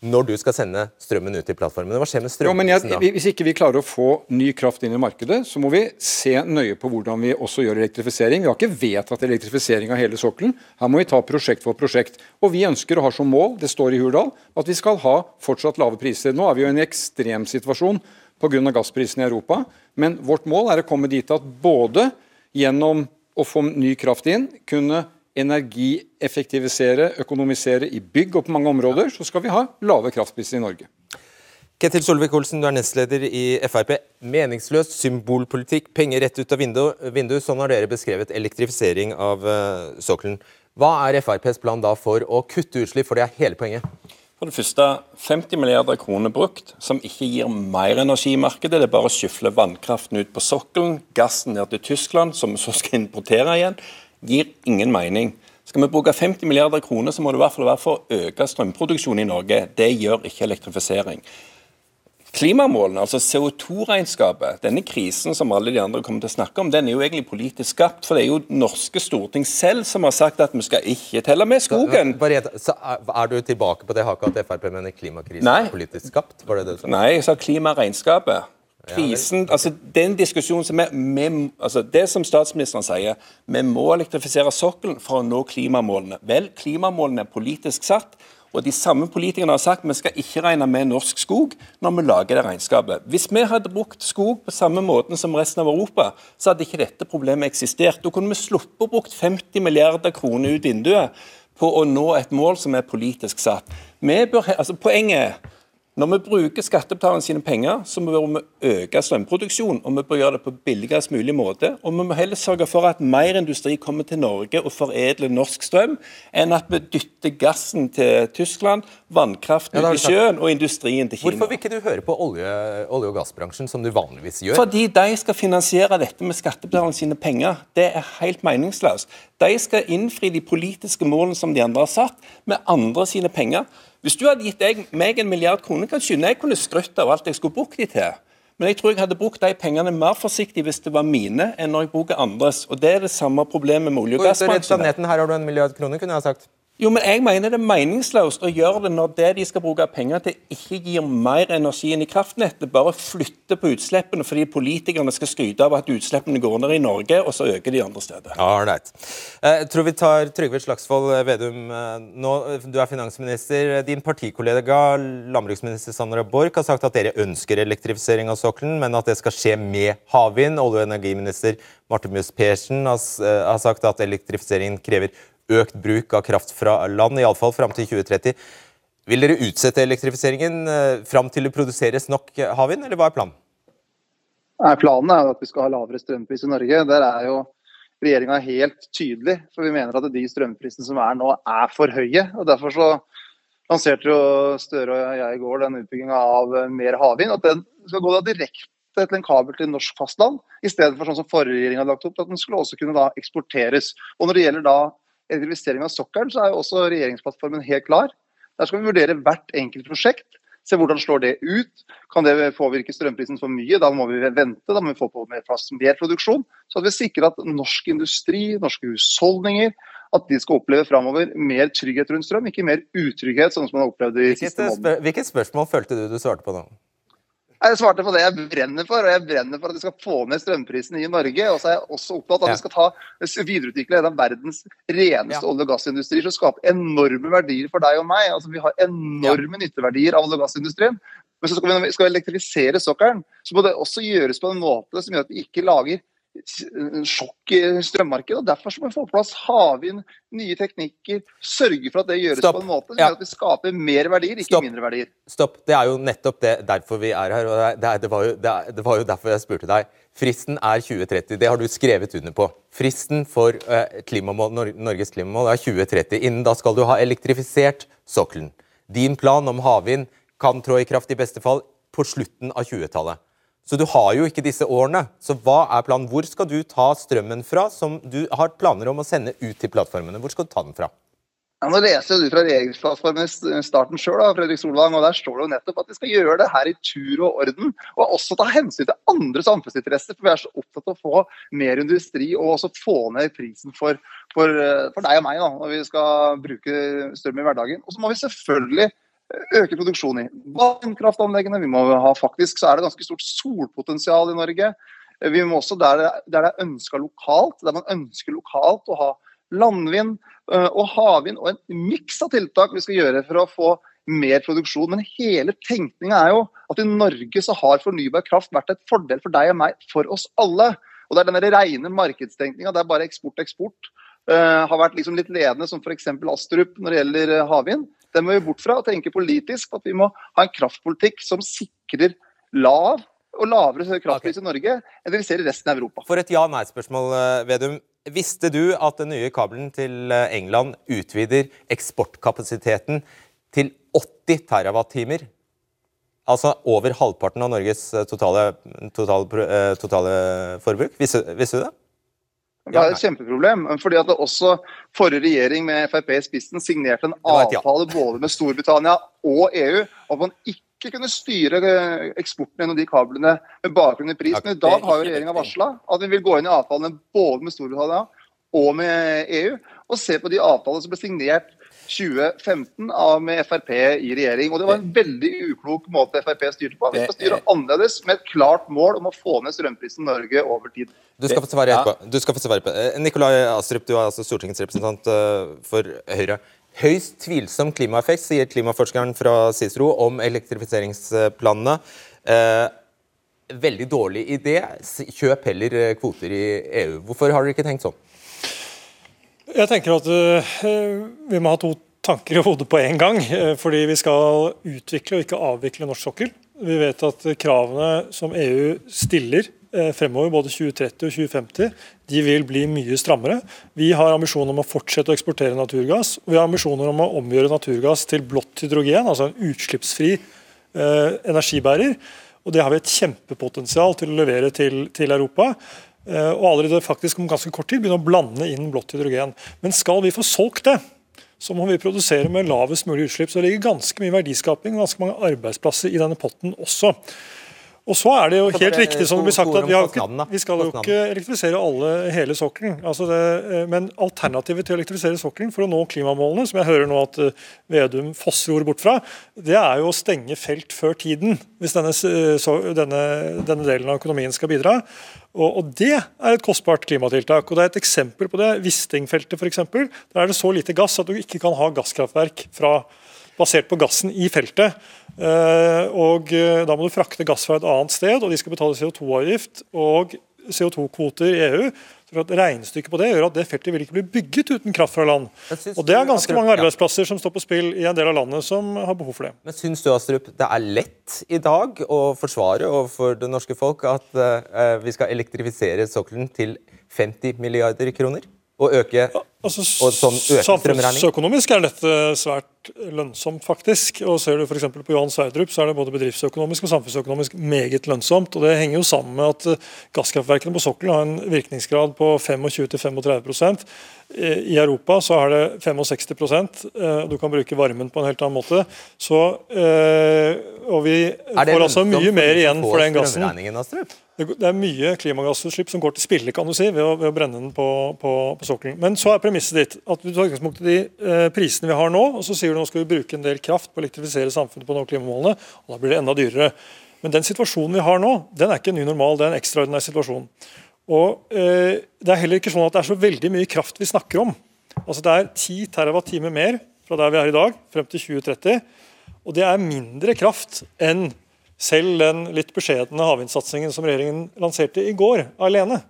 [SPEAKER 2] når du skal sende strømmen ut til plattformene. Hva skjer med strømprisen
[SPEAKER 6] da? Hvis ikke vi klarer å få ny kraft inn i markedet, så må vi se nøye på hvordan vi også gjør elektrifisering. Vi har ikke vedtatt elektrifisering av hele sokkelen. Her må vi ta prosjekt for prosjekt. Og vi ønsker å ha som mål, det står i Hurdal, at vi skal ha fortsatt lave priser. Nå er vi jo i en ekstremsituasjon pga. gassprisen i Europa. Men vårt mål er å komme dit at både gjennom å få ny kraft inn, kunne energieffektivisere, økonomisere i bygg og på mange områder, så skal vi ha lave kraftpriser i Norge.
[SPEAKER 2] Ketil Solvik-Olsen, du er nestleder i Frp. Meningsløs symbolpolitikk, penger rett ut av vinduet. Vindu, sånn har dere beskrevet elektrifisering av uh, sokkelen. Hva er FrPs plan da for å kutte utslipp, for det er hele poenget?
[SPEAKER 7] For det første 50 milliarder kroner brukt, som ikke gir mer energi i markedet. Det er bare å skyfle vannkraften ut på sokkelen, gassen ned til Tyskland, som vi så skal importere igjen. Gir ingen mening. Skal vi bruke 50 milliarder kroner, så må det i hvert fall være for å øke strømproduksjonen i Norge. Det gjør ikke elektrifisering. Klimamålene, altså CO2-regnskapet, denne krisen som alle de andre kommer til å snakke om, den er jo egentlig politisk skapt. For det er jo norske storting selv som har sagt at vi skal ikke telle med skogen.
[SPEAKER 2] Så, er du tilbake på det haket at Frp mener klimakrisen er politisk skapt? Var det det
[SPEAKER 7] du Nei, jeg sa klimaregnskapet. Krisen, altså den diskusjonen som er, med, altså Det som statsministeren sier, vi må elektrifisere sokkelen for å nå klimamålene. Vel, klimamålene er politisk satt. Og De samme politikerne har sagt vi skal ikke regne med norsk skog når vi lager det regnskapet. Hvis vi hadde brukt skog på samme måten som resten av Europa, så hadde ikke dette problemet eksistert. Da kunne vi sluppet å bruke 50 milliarder kroner ut vinduet på å nå et mål som er politisk satt. Bør, altså poenget er når vi bruker skattebetalerne sine penger, så må vi øke strømproduksjonen, og vi bør gjøre det på billigst mulig måte. Og vi må heller sørge for at mer industri kommer til Norge og foredler norsk strøm, enn at vi dytter gassen til Tyskland, vannkraften ja, ut i sjøen og industrien til Kina.
[SPEAKER 2] Hvorfor vil ikke du høre på olje, olje- og gassbransjen, som du vanligvis gjør?
[SPEAKER 7] Fordi de skal finansiere dette med skattebetalerne sine penger. Det er helt meningsløst. De skal innfri de politiske målene som de andre har satt, med andre sine penger. Hvis du hadde gitt meg en milliard kroner, kan skynde jeg kunne skrytt av alt jeg skulle brukt de til. Men jeg tror jeg hadde brukt de pengene mer forsiktig hvis det var mine, enn når jeg bruker andres. Og Det er det samme problemet med olje- og gassbransjen.
[SPEAKER 2] Her har du en milliard kroner, kunne jeg ha sagt.
[SPEAKER 7] Jo, men jeg mener det er meningsløst å gjøre det når det de skal bruke penger til, ikke gir mer energi enn i kraftnettet. Bare flytte på utslippene fordi politikerne skal skryte av at utslippene går ned i Norge, og så øker de andre steder.
[SPEAKER 2] Alright. right. jeg tror vi tar Trygve Slagsvold eh, Vedum eh, nå. Du er finansminister. Din partikollega landbruksminister Sandra Borch har sagt at dere ønsker elektrifisering av sokkelen, men at det skal skje med havvind. Olje- og energiminister Marte Mjøs Persen har sagt at elektrifiseringen krever økt bruk av kraft fra land, iallfall fram til 2030. Vil dere utsette elektrifiseringen eh, fram til det produseres nok havvind, eller hva er planen?
[SPEAKER 8] Nei, planen er at vi skal ha lavere strømpris i Norge. Der er jo regjeringa helt tydelig. For vi mener at de strømprisene som er nå, er for høye. og Derfor så lanserte jo Støre og jeg i går den utbygginga av mer havvind. At den skal gå da direkte til en kabel til norsk fastland, i stedet for sånn som forrige regjering hadde lagt opp, at den skulle også kunne da eksporteres. Og Når det gjelder da elektrifisering av sokkelen, så er jo også regjeringsplattformen helt klar. Der skal vi vurdere hvert enkelt prosjekt. Se hvordan slår det ut. Kan det påvirke strømprisen for mye? Da må vi vente, da må vi få på mer plass, mer produksjon. Så at vi sikrer at norsk industri, norske husholdninger, at de skal oppleve framover mer trygghet rundt strøm, ikke mer utrygghet, sånn som man har opplevd de
[SPEAKER 2] siste månedene. Hvilket spørsmål følte du du svarte på nå?
[SPEAKER 8] Jeg svarte på det jeg brenner for, og jeg brenner for at vi skal få ned strømprisen i Norge. Og så er jeg også opptatt av at vi skal ta, videreutvikle en av verdens reneste ja. olje- og gassindustrier som skaper enorme verdier for deg og meg. Altså, vi har enorme ja. nytteverdier av olje- og gassindustrien. Men så skal vi, skal vi elektrifisere sokkelen, så må det også gjøres på en måte som gjør at vi ikke lager sjokk i strømmarkedet. og Derfor må vi få på plass havvind, nye teknikker. Sørge for at det gjøres Stopp. på en måte som ja. gjør at vi skaper mer verdier, ikke Stopp. mindre verdier.
[SPEAKER 2] Stopp. Det er jo nettopp det, derfor vi er her. og det, det, var jo, det, det, var jo, derfor jeg spurte deg. Fristen er 2030. Det har du skrevet under på. Fristen for uh, klimamål, Norges klimamål er 2030. Innen da skal du ha elektrifisert sokkelen. Din plan om havvind kan trå i kraft i beste fall på slutten av 20-tallet. Så du har jo ikke disse årene. Så hva er planen? Hvor skal du ta strømmen fra som du har planer om å sende ut til plattformene? Hvor skal du ta den fra?
[SPEAKER 8] Ja, nå leser du fra regjeringsplattformen starten sjøl, Fredrik Solvang, og der står det jo nettopp at vi skal gjøre det her i tur og orden. Og også ta hensyn til andre samfunnsinteresser, for vi er så opptatt av å få mer industri og også få ned prisen for, for, for deg og meg da, når vi skal bruke strøm i hverdagen. Og så må vi selvfølgelig øke produksjonen i vannkraftanleggene. Vi må ha, faktisk så er det ganske stort solpotensial i Norge. Vi må også der, det er ønska lokalt, der man ønsker lokalt å ha landvind øh, og havvind og en miks av tiltak vi skal gjøre for å få mer produksjon. Men hele tenkninga er jo at i Norge så har fornybar kraft vært et fordel for deg og meg, for oss alle. Og det er denne rene markedstenkninga, det er bare eksport, eksport. Uh, har vært liksom litt ledende, som f.eks. Astrup når det gjelder uh, havvind. Den må vi bort fra og tenke politisk at vi må ha en kraftpolitikk som sikrer lav og lavere kraftpris i Norge enn det vi ser i resten av Europa.
[SPEAKER 2] For et ja-nei-spørsmål, eh, Vedum. Visste du at den nye kabelen til eh, England utvider eksportkapasiteten til 80 TWh? Altså over halvparten av Norges eh, totale, totale, totale forbruk. Visste, visste du det?
[SPEAKER 8] Det er et kjempeproblem. fordi at det også Forrige regjering med Frp i spissen signerte en avtale både med Storbritannia og EU om at man ikke kunne styre eh, eksporten gjennom de kablene med bakgrunn i pris. Men i dag har jo regjeringa varsla at vi vil gå inn i avtalene både med Storbritannia og med EU, og se på de avtalene som ble signert 2015 med Frp i regjering. Og Det var en veldig uklok måte Frp styrte på. Vi skal styre annerledes med et klart mål om å få ned strømprisen i Norge over tid.
[SPEAKER 2] Du skal få svare etterpå. Du skal få svare på. Eh, Nikolai Astrup, du er altså Stortingets representant eh, for Høyre. Høyst tvilsom klimaeffekt, sier klimaforskeren fra Cicero om elektrifiseringsplanene. Eh, veldig dårlig idé. Kjøp heller kvoter i EU. Hvorfor har dere ikke tenkt sånn?
[SPEAKER 9] Jeg tenker at uh, vi må ha to tanker i hodet på en gang. Uh, fordi vi skal utvikle og ikke avvikle norsk sokkel. Vi vet at kravene som EU stiller uh, fremover, både 2030 og 2050, de vil bli mye strammere. Vi har ambisjoner om å fortsette å eksportere naturgass. og Vi har ambisjoner om å omgjøre naturgass til blått hydrogen, altså en utslippsfri energibærer. Og Det har vi et kjempepotensial til å levere til, til Europa. Eh, og allerede faktisk om ganske kort tid begynne å blande inn blått hydrogen. Men skal vi få solgt det, så må vi produsere med lavest mulig utslipp. Så det ligger ganske mye verdiskaping og ganske mange arbeidsplasser i denne potten også. Og så er det jo helt riktig som det blir sagt at vi, ikke, vi skal jo ikke elektrifisere alle hele sokkelen. Altså eh, men alternativet til å elektrifisere sokkelen for å nå klimamålene, som jeg hører nå at eh, Vedum fosser ord bort fra, det er jo å stenge felt før tiden. Hvis denne, denne, denne delen av økonomien skal bidra. Og, og, Det er et kostbart klimatiltak. og Det er et eksempel på det. Wisting-feltet f.eks. Der er det så lite gass at du ikke kan ha gasskraftverk fra, basert på gassen i feltet. Uh, og uh, Da må du frakte gass fra et annet sted, og de skal betale CO2-avgift og CO2-kvoter i EU. At Regnestykket på det gjør at det feltet vil ikke bli bygget uten kraft fra land. Og Det er ganske mange arbeidsplasser som står på spill i en del av landet som har behov for det.
[SPEAKER 2] Men Syns du Astrup, det er lett i dag å forsvare overfor det norske folk at uh, vi skal elektrifisere sokkelen til 50 milliarder kroner? Og øke
[SPEAKER 9] Altså,
[SPEAKER 2] Og øker strømregningen?
[SPEAKER 9] Samfunnsøkonomisk er dette svært lønnsomt, faktisk. Og Ser du f.eks. på Johan Sverdrup, så er det både bedriftsøkonomisk og samfunnsøkonomisk meget lønnsomt. og Det henger jo sammen med at eh, gasskraftverkene på sokkelen har en virkningsgrad på 25-35% I Europa så er det 65 og Du kan bruke varmen på en helt annen måte. Så, eh, og vi får altså mye mer igjen for den gassen. Det er mye klimagassutslipp som går til spille kan du si, ved å, ved å brenne den på, på, på sokkelen. Men så er premisset ditt at du tar utgangspunkt i de eh, prisene vi har nå, og så sier du nå skal vi bruke en del kraft på å elektrifisere samfunnet på å nå klimamålene, og da blir det enda dyrere. Men den situasjonen vi har nå, den er ikke en ny normal, det er en ekstraordinær situasjon. Og eh, Det er heller ikke sånn at det er så veldig mye kraft vi snakker om. Altså Det er 10 TWh mer fra der vi er i dag, frem til 2030. Og det er mindre kraft enn selv den litt beskjedne havvindsatsingen som regjeringen lanserte i går, alene.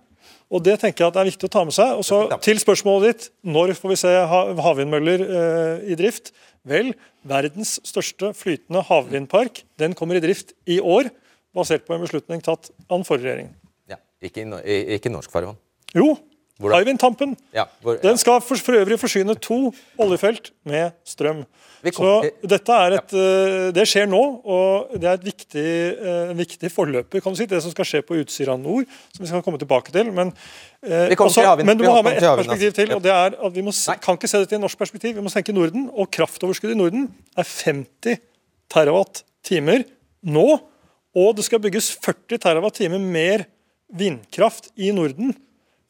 [SPEAKER 9] Og Det tenker jeg at er viktig å ta med seg. Og så Til spørsmålet ditt, når får vi se ha- havvindmøller eh, i drift? Vel, verdens største flytende havvindpark den kommer i drift i år, basert på en beslutning tatt av den forrige regjeringen.
[SPEAKER 2] Ja, ikke, i no- i- ikke norsk farvann.
[SPEAKER 9] Jo? Hywind Tampen.
[SPEAKER 2] Ja, hvor,
[SPEAKER 9] Den skal for, for øvrig forsyne to oljefelt med strøm. Så dette er et, eh, Det skjer nå, og det er et viktig, eh, en viktig forløper. kan du si, Det som skal skje på Utsira nord, som vi skal komme tilbake til. Men, eh,
[SPEAKER 2] kommer
[SPEAKER 9] også-
[SPEAKER 2] til
[SPEAKER 9] men du må ha med ett perspektiv
[SPEAKER 2] altså.
[SPEAKER 9] til. og det er at Vi se- kan ikke se dette i norsk perspektiv, vi må tenke Norden. Og kraftoverskuddet i Norden er 50 terawatt-timer nå. Og det skal bygges 40 terawatt-timer mer vindkraft i Norden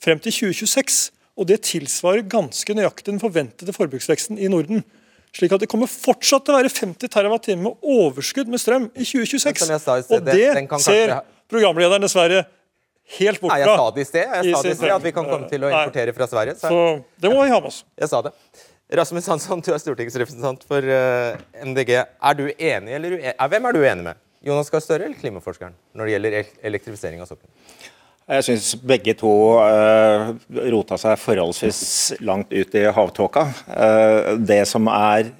[SPEAKER 9] frem til 2026. Og det tilsvarer ganske nøyaktig den forventede forbruksveksten i Norden. Slik at det kommer fortsatt til å være 50 TWh med overskudd med strøm i 2026.
[SPEAKER 2] Men som jeg sa
[SPEAKER 9] og
[SPEAKER 2] det-
[SPEAKER 9] ser programlederen dessverre helt bort
[SPEAKER 2] Nei, jeg sa det i sted. Jeg sa det i sted at vi kan komme til å importere fra Sverige. Så
[SPEAKER 9] Så det må vi ha med oss.
[SPEAKER 2] jeg sa det. Rasmus Hansson, du er stortingsrepresentant for eh, MDG. Er du enig eller uenig? Eh, Hvem er du enig med? Jonas Gahr Støre eller klimaforskeren når det gjelder elektrifisering av sokkelen?
[SPEAKER 10] Jeg syns begge to uh, rota seg forholdsvis langt ut i havtåka. Uh, det som er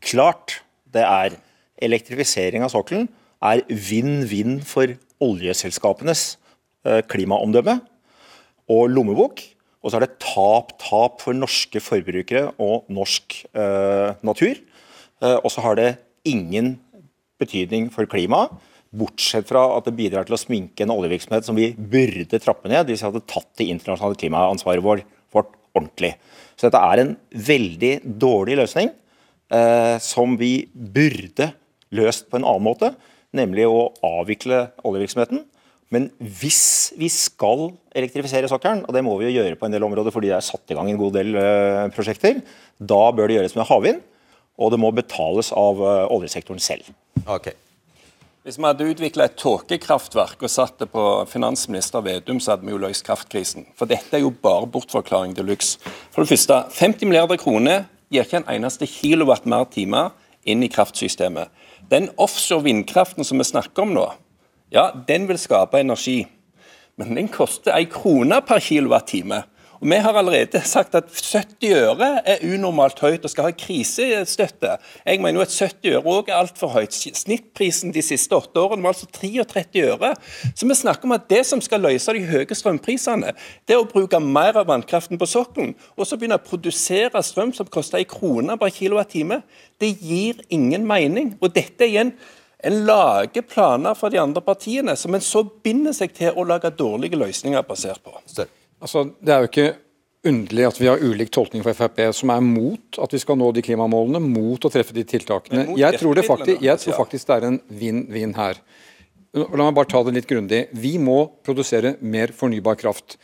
[SPEAKER 10] klart, det er elektrifisering av sokkelen er vinn-vinn for oljeselskapenes uh, klimaomdømme og lommebok. Og så er det tap-tap for norske forbrukere og norsk eh, natur. Eh, og så har det ingen betydning for klimaet, bortsett fra at det bidrar til å sminke en oljevirksomhet som vi burde trappe ned. hvis vi hadde tatt det internasjonale klimaansvaret vårt, vårt ordentlig. Så dette er en veldig dårlig løsning, eh, som vi burde løst på en annen måte, nemlig å avvikle oljevirksomheten. Men hvis vi skal elektrifisere sokkelen, og det må vi jo gjøre på en del områder fordi det er satt i gang en god del eh, prosjekter, da bør det gjøres med havvind, og det må betales av eh, oljesektoren selv.
[SPEAKER 2] Ok.
[SPEAKER 7] Hvis vi hadde utvikla et tåkekraftverk og satt det på finansminister Vedum, så hadde vi jo løst kraftkrisen. For dette er jo bare bortforklaring de luxe. For det første, 50 milliarder kroner gir ikke en eneste kilowatt mer timer inn i kraftsystemet. Den offshore vindkraften som vi snakker om nå, ja, den vil skape energi. Men den koster ei krone per kilowattime. Og Vi har allerede sagt at 70 øre er unormalt høyt og skal ha krisestøtte. Jeg mener jo at 70 øre òg er altfor høyt. Snittprisen de siste åtte årene var altså 33 øre. Så vi snakker om at det som skal løse de høye strømprisene, det er å bruke mer av vannkraften på sokkelen, og så begynne å produsere strøm som koster en krone per kilowattime. Det gir ingen mening. Og dette er igjen en lager planer for de andre partiene, som en så binder seg til å lage dårlige løsninger basert på.
[SPEAKER 2] Støre.
[SPEAKER 6] Altså, Det er jo ikke underlig at vi har ulik tolkning for Frp, som er mot at vi skal nå de klimamålene, mot å treffe de tiltakene. Jeg tror, det faktisk, jeg tror faktisk det er en vinn-vinn her. La meg bare ta det litt grundig. Vi må produsere mer fornybar kraft.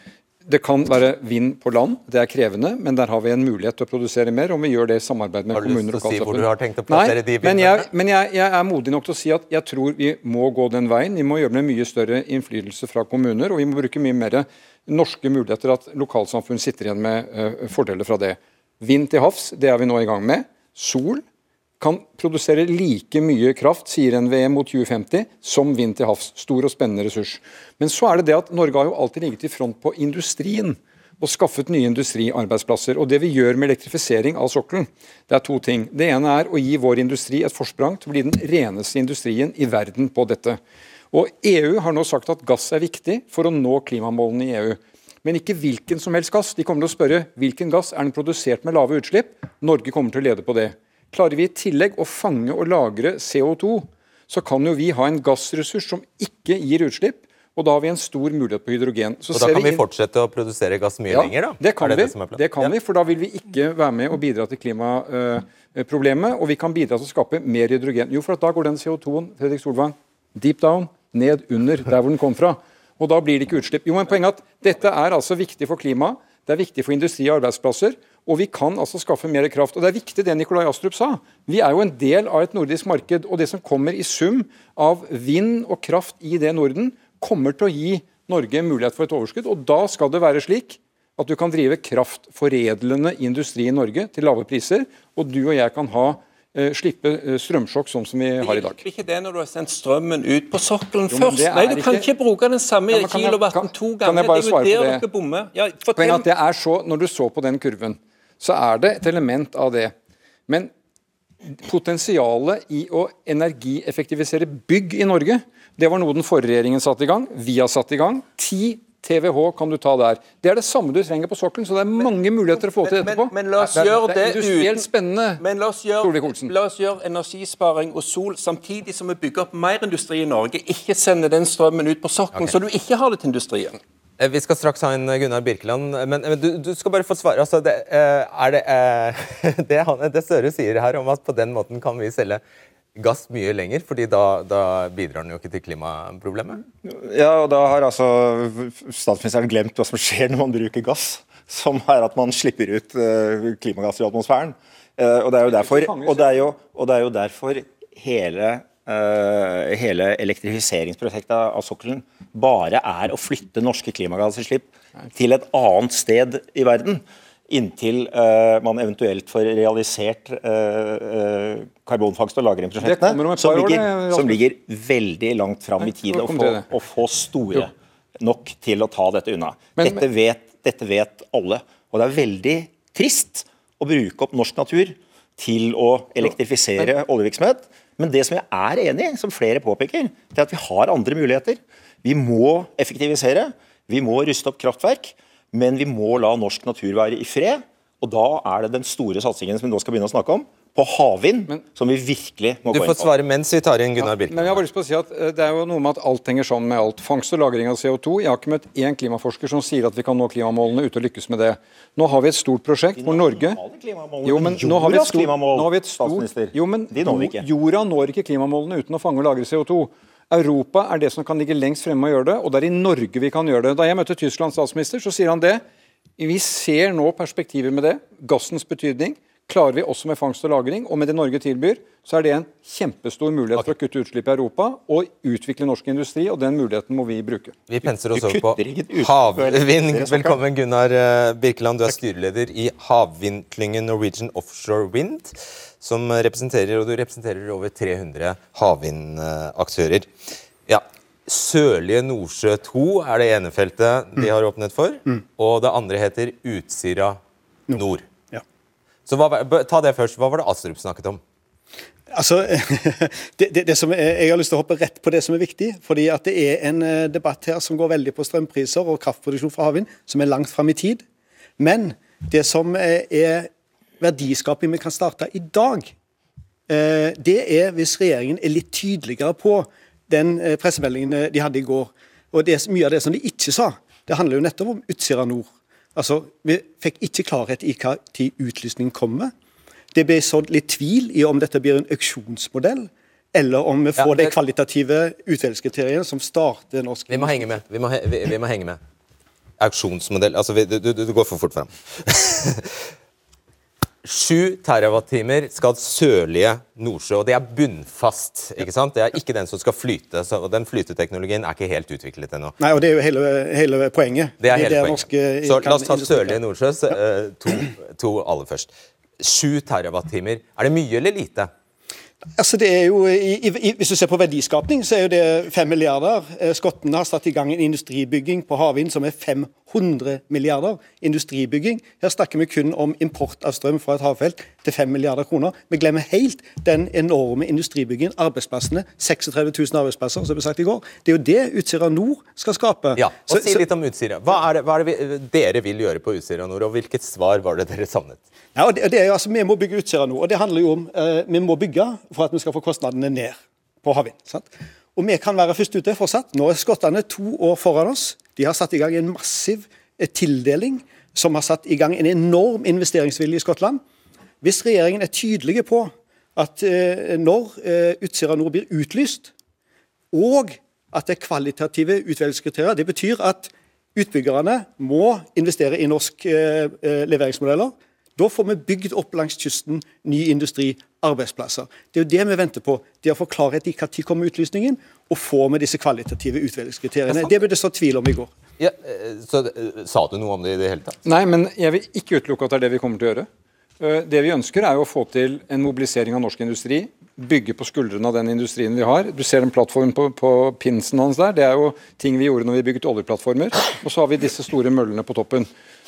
[SPEAKER 6] Det kan være vind på land, det er krevende, men der har vi en mulighet til å produsere mer, om vi gjør det i samarbeid med
[SPEAKER 2] Har du lyst
[SPEAKER 6] kommuner
[SPEAKER 2] til
[SPEAKER 6] og
[SPEAKER 2] å si hvor du har tenkt å plassere
[SPEAKER 6] Nei,
[SPEAKER 2] de
[SPEAKER 6] men, jeg, men jeg, jeg er modig nok til å si at jeg tror vi må gå den veien. Vi må gjøre med mye større innflytelse fra kommuner, og vi må bruke mye mer norske muligheter, at lokalsamfunn sitter igjen med eh, fordeler fra det. Vind til havs, det er vi nå i gang med. Sol kan produsere like mye kraft, sier NVE mot 2050, som vind til havs. Stor og spennende ressurs. Men så er det det at Norge har jo alltid ligget i front på industrien og skaffet nye industriarbeidsplasser. Og det vi gjør med elektrifisering av sokkelen, det er to ting. Det ene er å gi vår industri et forsprang til å bli den reneste industrien i verden på dette. Og EU har nå sagt at gass er viktig for å nå klimamålene i EU. Men ikke hvilken som helst gass. De kommer til å spørre hvilken gass er den produsert med lave utslipp. Norge kommer til å lede på det. Klarer vi i tillegg å fange og lagre CO2, så kan jo vi ha en gassressurs som ikke gir utslipp. Og da har vi en stor mulighet på hydrogen. Så
[SPEAKER 2] og da kan vi
[SPEAKER 6] inn-
[SPEAKER 2] fortsette å produsere gass mye
[SPEAKER 6] ja,
[SPEAKER 2] lenger, da?
[SPEAKER 6] Det kan,
[SPEAKER 2] det
[SPEAKER 6] vi,
[SPEAKER 2] det
[SPEAKER 6] det kan
[SPEAKER 2] Ja.
[SPEAKER 6] vi, for da vil vi ikke være med og bidra til klimaproblemet. og vi kan bidra til å skape mer hydrogen. Jo, for at da går den CO2-en Fredrik Solvang, deep down, ned under der hvor den kom fra. Og da blir det ikke utslipp. Jo, men poenget er at Dette er altså viktig for klimaet, det er viktig for industri og arbeidsplasser. Og vi kan altså skaffe mer kraft. Og det er viktig det Nikolai Astrup sa. Vi er jo en del av et nordisk marked. Og det som kommer i sum av vind og kraft i det Norden, kommer til å gi Norge mulighet for et overskudd. Og da skal det være slik at du kan drive kraftforedlende industri i Norge til lave priser, og du og jeg kan ha, eh, slippe eh, strømsjokk sånn som vi har i dag.
[SPEAKER 7] Blir ikke det når du har sendt strømmen ut på sokkelen først? Nei, du kan
[SPEAKER 6] ikke-
[SPEAKER 7] ikke bruke den samme
[SPEAKER 6] Ja,
[SPEAKER 7] kilowatten
[SPEAKER 6] kan-
[SPEAKER 7] ganger.
[SPEAKER 6] kan jeg bare
[SPEAKER 7] det
[SPEAKER 6] svare på det?
[SPEAKER 7] Ja, fortell.
[SPEAKER 6] er at det er så, Når du så på den kurven, så er det et element av det. Men potensialet i å energieffektivisere bygg i Norge, det var noe den forrige regjeringen satte i gang. Vi har satt i gang. 10 TWh kan du ta der. Det er det samme du trenger på sokkelen, så det er mange muligheter å få til
[SPEAKER 7] Men,
[SPEAKER 6] etterpå.
[SPEAKER 7] men la oss gjøre
[SPEAKER 6] det
[SPEAKER 7] det uten
[SPEAKER 6] spennende.
[SPEAKER 7] Men la oss, gjøre, la oss gjøre energisparing og sol samtidig som vi bygger opp mer industri i Norge. Ikke sende den strømmen ut på sokkelen,
[SPEAKER 2] okay.
[SPEAKER 7] så du ikke har det til industrien.
[SPEAKER 2] Eh, Vi skal straks ha inn Gunnar Birkeland, men, men du, du skal bare få svare. Altså, det, eh, er det, eh, det, han, det Støre sier her om at på den måten kan vi selge gass mye lenger, fordi da, da bidrar den jo ikke til klimaproblemet?
[SPEAKER 10] Ja, og da har altså statsministeren glemt hva som skjer når man bruker gass. Som er at man slipper ut eh, klimagasser i atmosfæren. Eh, og, det er jo derfor, og, det er jo, og det er jo derfor hele, eh, hele elektrifiseringsprosjektet av sokkelen bare er å flytte norske klimagassutslipp til et annet sted i verden. Inntil uh, man eventuelt får realisert uh, karbonfangst- og lagringsprosjektene, som, ligger- som ligger veldig langt fram i tid. Å få, å få store nok til å ta dette unna. Dette, vet, dette vet alle. Og det er veldig trist å bruke opp norsk natur til å elektrifisere oljevirksomhet. Men det som jeg er enig i, som flere påpeker, det er at vi har andre muligheter. Vi må effektivisere, vi må ruste opp kraftverk, men vi må la norsk natur være i fred. Og da er det den store satsingen som vi nå skal begynne å snakke om, på havvind, som vi virkelig må gå inn på.
[SPEAKER 2] Du får svare mens vi tar inn Gunnar
[SPEAKER 6] Birken.
[SPEAKER 2] Men
[SPEAKER 6] jeg har bare lyst på å si at eh, Det er jo noe med at alt henger sammen med alt. Fangst og lagring av CO2. Jeg har ikke møtt én klimaforsker som sier at vi kan nå klimamålene uten å lykkes med det. Nå har vi et stort prosjekt hvor Norge jo, men nå har vi et stort, nå har vi et stort jo, men. Jorda når ikke klimamålene uten å fange og lagre CO2. Europa er det som kan ligge lengst fremme og gjøre det, og det er i Norge vi kan gjøre det. Da jeg møtte Tysklands statsminister, så sier han det. Vi ser nå perspektiver med det. Gassens betydning. Klarer vi også med fangst og lagring, og med det Norge tilbyr, så er det en kjempestor mulighet for å kutte utslipp i Europa og utvikle norsk industri, og den muligheten må vi bruke.
[SPEAKER 2] Vi penser oss over på havvind. Velkommen, Gunnar eh, Birkeland. Du er styreleder i havvindklyngen Norwegian Offshore Wind, som representerer, og du representerer over 300 havvindaktører. Ja, Sørlige Nordsjø 2 er det ene feltet de har åpnet for, og det andre heter Utsira Nord. Så hva, ta det først. Hva var det Astrup snakket om?
[SPEAKER 11] Altså, det, det, det som Jeg har lyst til å hoppe rett på det som er viktig. fordi at Det er en eh, debatt her som går veldig på strømpriser og kraftproduksjon fra havvind, som er langt fram i tid. Men det som er verdiskaping vi kan starte i dag, eh, det er hvis regjeringen er litt tydeligere på den eh, pressemeldingen de hadde i går. Og det, Mye av det som de ikke sa, det handler jo nettopp om Utsira Nord. Altså, Vi fikk ikke klarhet i hva tid utlysningen kommer. Det ble sådd litt tvil i om dette blir en auksjonsmodell, eller om vi får
[SPEAKER 2] ja, det...
[SPEAKER 11] de kvalitative utvelgskriteriene som starter norsk
[SPEAKER 2] Vi må henge med. Vi må, he vi, vi må henge med. Auksjonsmodell Altså, vi, du, du, du går for fort frem. 7 TWh skal sørlige Nordsjø. og Det er bunnfast. ikke sant? Det er ikke den som skal flyte. så Den flyteteknologien er ikke helt utviklet ennå.
[SPEAKER 11] Nei, og Det er jo hele, hele poenget.
[SPEAKER 2] Det er hele
[SPEAKER 11] det er
[SPEAKER 2] poenget.
[SPEAKER 11] Norske,
[SPEAKER 2] så La oss ta sørlige Nordsjø så, eh, to, to aller først. 7 TWh. Er det mye eller lite?
[SPEAKER 11] Altså det er jo, i, i, Hvis du ser på verdiskapning, så er jo det 5 milliarder. Eh, skottene har satt i gang en industribygging på havvind som er 500 100 milliarder. Industribygging. Her snakker vi kun om import av strøm fra et havfelt til 5 milliarder kroner. Vi glemmer helt den enorme industribyggingen, arbeidsplassene. 36 000 arbeidsplasser, som ble sagt i går. Det er jo det Utsira Nord skal skape.
[SPEAKER 2] Ja, og
[SPEAKER 11] Så-
[SPEAKER 2] Si litt om Utsira. Hva er det, hva er det vi, dere vil gjøre på Utsira Nord, og hvilket svar var det dere savnet?
[SPEAKER 11] Ja, og det, det er jo, altså, Vi må bygge Utsira Nord, og det handler jo om eh, Vi må bygge for at vi skal få kostnadene ned på havvind. Og Vi kan være først ute fortsatt. Nå er skottene to år foran oss. De har satt i gang en massiv eh, tildeling som har satt i gang en enorm investeringsvilje i Skottland. Hvis regjeringen er tydelige på at eh, når eh, Utsira Nord blir utlyst, og at det er kvalitative utvelgelseskriterier. Det betyr at utbyggerne må investere i norske leveringsmodeller. Da får vi bygd opp langs kysten ny industri, arbeidsplasser. Det er jo det vi venter på. Det å få klarhet i når utlysningen, og få med disse kvalitative utvelgelseskriteriene. Det ble det så tvil om i går.
[SPEAKER 2] Ja, eh, så eh, Sa du noe om det i det hele tatt?
[SPEAKER 6] Nei, men jeg vil ikke utelukke at det er det vi kommer til å gjøre. Eh, Det vi ønsker er jo å få til en mobilisering av norsk industri. Bygge på skuldrene av den industrien vi har. Du ser den plattformen på, på pinsen hans der. Det er jo ting vi gjorde når vi bygget oljeplattformer. Og så har vi disse store møllene på toppen.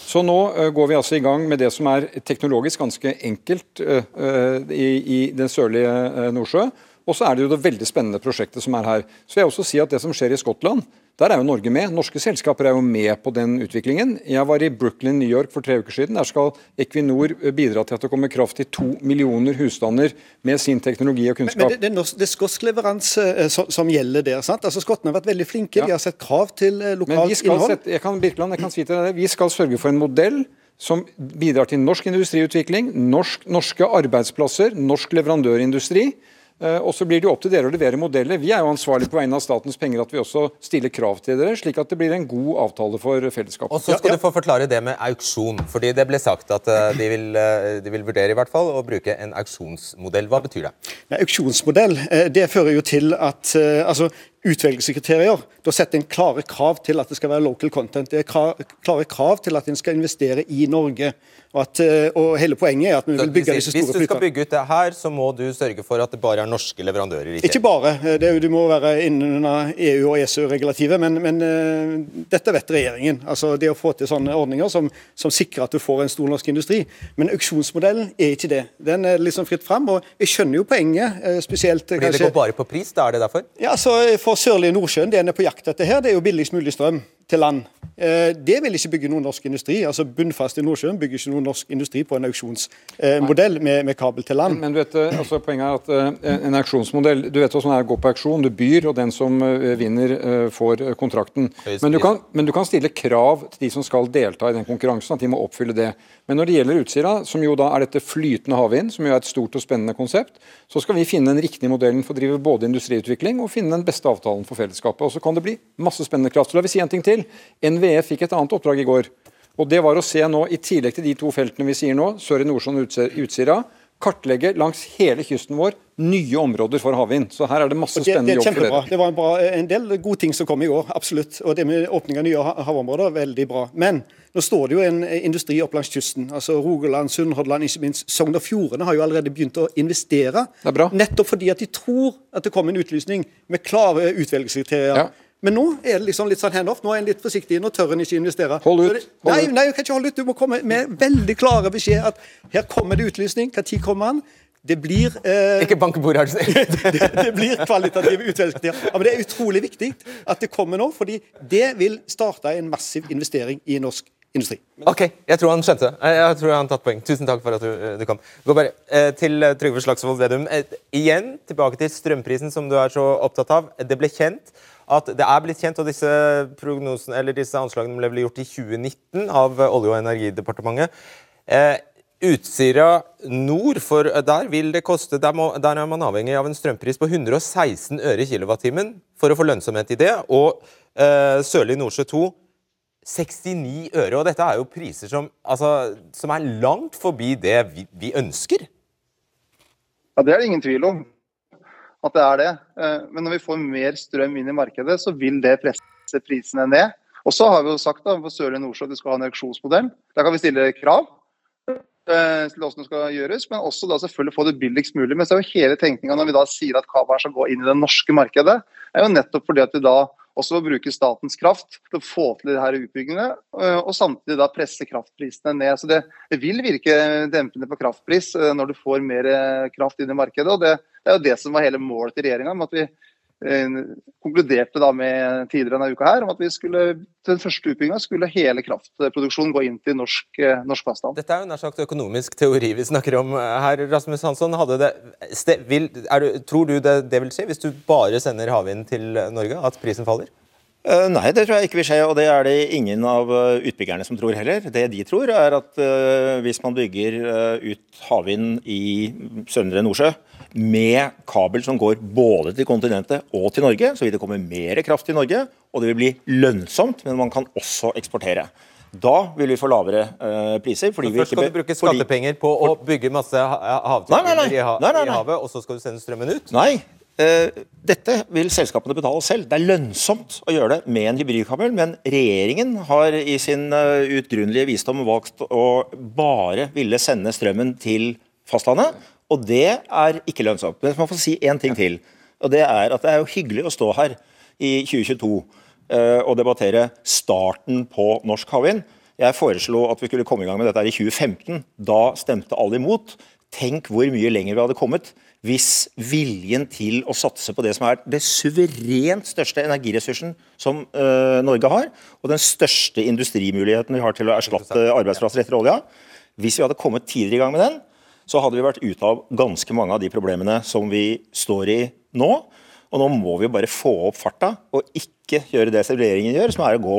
[SPEAKER 6] Så nå uh, går vi altså i gang med det som er teknologisk ganske enkelt uh, uh, i, i den sørlige Nordsjø. Og så er det jo det veldig spennende prosjektet som er her. Så jeg vil også si at det som skjer i Skottland, der er jo Norge med. Norske selskaper er jo med på den utviklingen. Jeg var i Brooklyn, New York for tre uker siden. Der skal Equinor eh, bidra til at det kommer kraft til to millioner husstander med sin teknologi og kunnskap.
[SPEAKER 11] men det, det, er det er skotsk leveranse eh, som, som gjelder der. sant? Altså Skottene har vært veldig flinke. De har sett krav til eh, lokalt innhold.
[SPEAKER 6] sette, jeg kan, Birkeland, jeg kan si til deg det, vi skal sørge for en modell som bidrar til norsk industriutvikling, norsk, norske arbeidsplasser, norsk leverandørindustri. Eh, og så blir det jo opp til dere å levere modeller. Vi er jo ansvarlig på vegne av statens penger at vi også stiller krav til dere, slik at det blir en god avtale for fellesskapet.
[SPEAKER 2] Og så skal du få forklare det med auksjon. fordi Det ble sagt at eh, de vil, eh, de vil vurdere i hvert fall å bruke en auksjonsmodell. Hva betyr det?
[SPEAKER 11] Nei, auksjonsmodell det fører jo til at altså, utvelgelseskriterier da setter en klare krav til at det skal være local content. Det er klare krav til at en skal investere i Norge. Og, at, eh, og hele poenget er at vi vil bygge disse
[SPEAKER 2] store flyplassene.
[SPEAKER 11] Hvis
[SPEAKER 2] du skal bygge ut det her, så må du sørge for at det bare er norske leverandører. i
[SPEAKER 11] Ikke bare. eh, Det du må være innunder EU- og ESØ-regulativet, men, men eh, dette vet regjeringen. Altså Det å få til sånne ordninger som, som sikrer at du får en stor norsk industri. Men auksjonsmodellen er ikke det. Den er liksom fritt fram. Og jeg skjønner jo poenget, spesielt kanskje...
[SPEAKER 2] Fordi det
[SPEAKER 11] kanskje
[SPEAKER 2] går bare på pris? da er det derfor?
[SPEAKER 11] Ja, altså For Sørlige Nordsjøen, det en er på jakt etter her, det er jo billigst mulig strøm til land. Eh, Det vil ikke bygge noen norsk industri. altså Bunnfast i Nordsjøen bygger ikke noen norsk industri på en auksjonsmodell med, med kabel til land.
[SPEAKER 6] Men du vet, eh, altså poenget er at eh, en auksjonsmodell Du vet hvordan det er å gå på auksjon. Du byr, og den som eh, vinner, eh, får eh, kontrakten. Men du, kan, men du kan stille krav til de som skal delta i den konkurransen, at de må oppfylle det. Men når det gjelder Utsira, som jo da er dette flytende havvind, som jo er et stort og spennende konsept, så skal vi finne den riktige modellen for å drive både industriutvikling og finne den beste avtalen for fellesskapet. Og så kan det bli masse spennende kraft. Så la vi si en ting til. NVE fikk et annet oppdrag i går. Og det var å se nå, i tillegg til de to feltene vi sier nå, sør i Nordsjøen og Utsira, kartlegge langs hele kysten vår nye områder for havvind. Så her er det masse spennende
[SPEAKER 11] det er
[SPEAKER 6] jobb for dere.
[SPEAKER 11] Det var en, bra, en del gode ting som kom i år, absolutt. Og det med åpning av nye ha- havområder, veldig bra. Men nå står det jo en eh, industri opp langs kysten. altså Rogaland, Sunnhordland, ikke minst Sogn og Fjordane har jo allerede begynt å investere.
[SPEAKER 6] Det er bra.
[SPEAKER 11] Nettopp fordi at de tror at det kommer en utlysning med klare utvelgelseskriterier.
[SPEAKER 6] Ja.
[SPEAKER 11] Men nå er det liksom litt sånn handoff. Nå er en litt forsiktig. Nå tør en ikke investere.
[SPEAKER 6] Hold ut, hold
[SPEAKER 11] nei,
[SPEAKER 6] ut.
[SPEAKER 11] nei, jeg kan ikke holde ut. Du må komme med veldig klare beskjed at her kommer det utlysning. Når kommer den? Det blir eh,
[SPEAKER 2] Ikke bankebord, bordet her.
[SPEAKER 11] det, det blir kvalitative utvelgelseskriterier. Ja, men det er utrolig viktig at det kommer nå, fordi det vil starte en massiv investering i norsk industri.
[SPEAKER 2] Ok, jeg tror han skjønte. Jeg tror han tatt poeng. Tusen takk for at du, eh, du kom. Gå bare eh, til eh, Trygve Slagsvold Vedum. Eh, igjen tilbake til strømprisen, som du er så opptatt av. Det ble kjent at det er blitt kjent, og disse disse anslagene ble gjort i 2019 av Olje- og energidepartementet. Eh, Utsira nord, for der vil det koste der, må, der er man avhengig av en strømpris på 116 øre kilowattimen for å få lønnsomhet i det. Og eh, Sørlig Nordsjø 2 69 øre. Og dette er jo priser som, altså, som er langt forbi det vi, vi ønsker.
[SPEAKER 8] Ja, Det er det ingen tvil om at det er det. Eh, Men når vi får mer strøm inn i markedet, så vil det presse prisene ned. Og så har vi jo sagt da, for Sørlige Nordsjø at vi skal ha en auksjonsmodell. Der kan vi stille krav eh, til hvordan det skal gjøres, men også da selvfølgelig få det billigst mulig. Men så er jo hele tenkninga når vi da sier at kabelen skal gå inn i det norske markedet, er jo nettopp fordi at vi da også bruke statens kraft til å få til de her utbyggingene, eh, og samtidig da presse kraftprisene ned. Så det, det vil virke dempende på kraftpris når du får mer kraft inn i markedet. og Det, det er jo det som var hele målet til regjeringa. At vi eh, konkluderte da med tidligere denne uka her om at vi skulle, til den første utbygginga skulle hele kraftproduksjonen gå inn til norsk, eh, norsk fastland.
[SPEAKER 2] Dette er jo nær sagt økonomisk teori vi snakker om her. Rasmus Hansson, hadde det, ste, vil, er du, tror du det, det vil skje hvis du bare sender havvind til Norge, at prisen faller?
[SPEAKER 10] Eh, Nei, det tror jeg ikke vil skje, og det er det ingen av eh, utbyggerne som tror heller. Det de tror, er at eh, hvis man bygger eh, ut havvind i Søndre Nordsjø med kabel som går både til kontinentet og til Norge, så vil det komme mer kraft til Norge, og det vil bli lønnsomt, men man kan også eksportere. Da vil vi få lavere uh, priser. fordi vi
[SPEAKER 2] Først
[SPEAKER 10] ikke
[SPEAKER 2] skal du bruke skattepenger på å bygge masse havturbiner i, ha, i havet, og så skal du sende strømmen ut?
[SPEAKER 10] Nei, Uh, dette vil selskapene betale selv. Det er lønnsomt å gjøre det med en hybridkabel, men regjeringen har i sin uh, utgrunnelige visdom valgt å bare ville sende strømmen til fastlandet, og det er ikke lønnsomt. Men man får si én ting til, og det er at det er jo hyggelig å stå her i 2022 eh, og debattere starten på norsk havvind. Jeg foreslo at vi skulle komme i gang med dette her i 2015. Da stemte alle imot. Tenk hvor mye lenger vi hadde kommet hvis viljen til å satse på det som er det suverent største energiressursen som uh, Norge har, og den største industrimuligheten vi har til å erstatte arbeidsplasser etter olja, hvis vi hadde kommet tidligere i gang med den, så hadde vi vært ute av ganske mange av de problemene som vi står i nå. Og nå må vi bare få opp farta, og ikke gjøre det som regjeringen gjør, som er å gå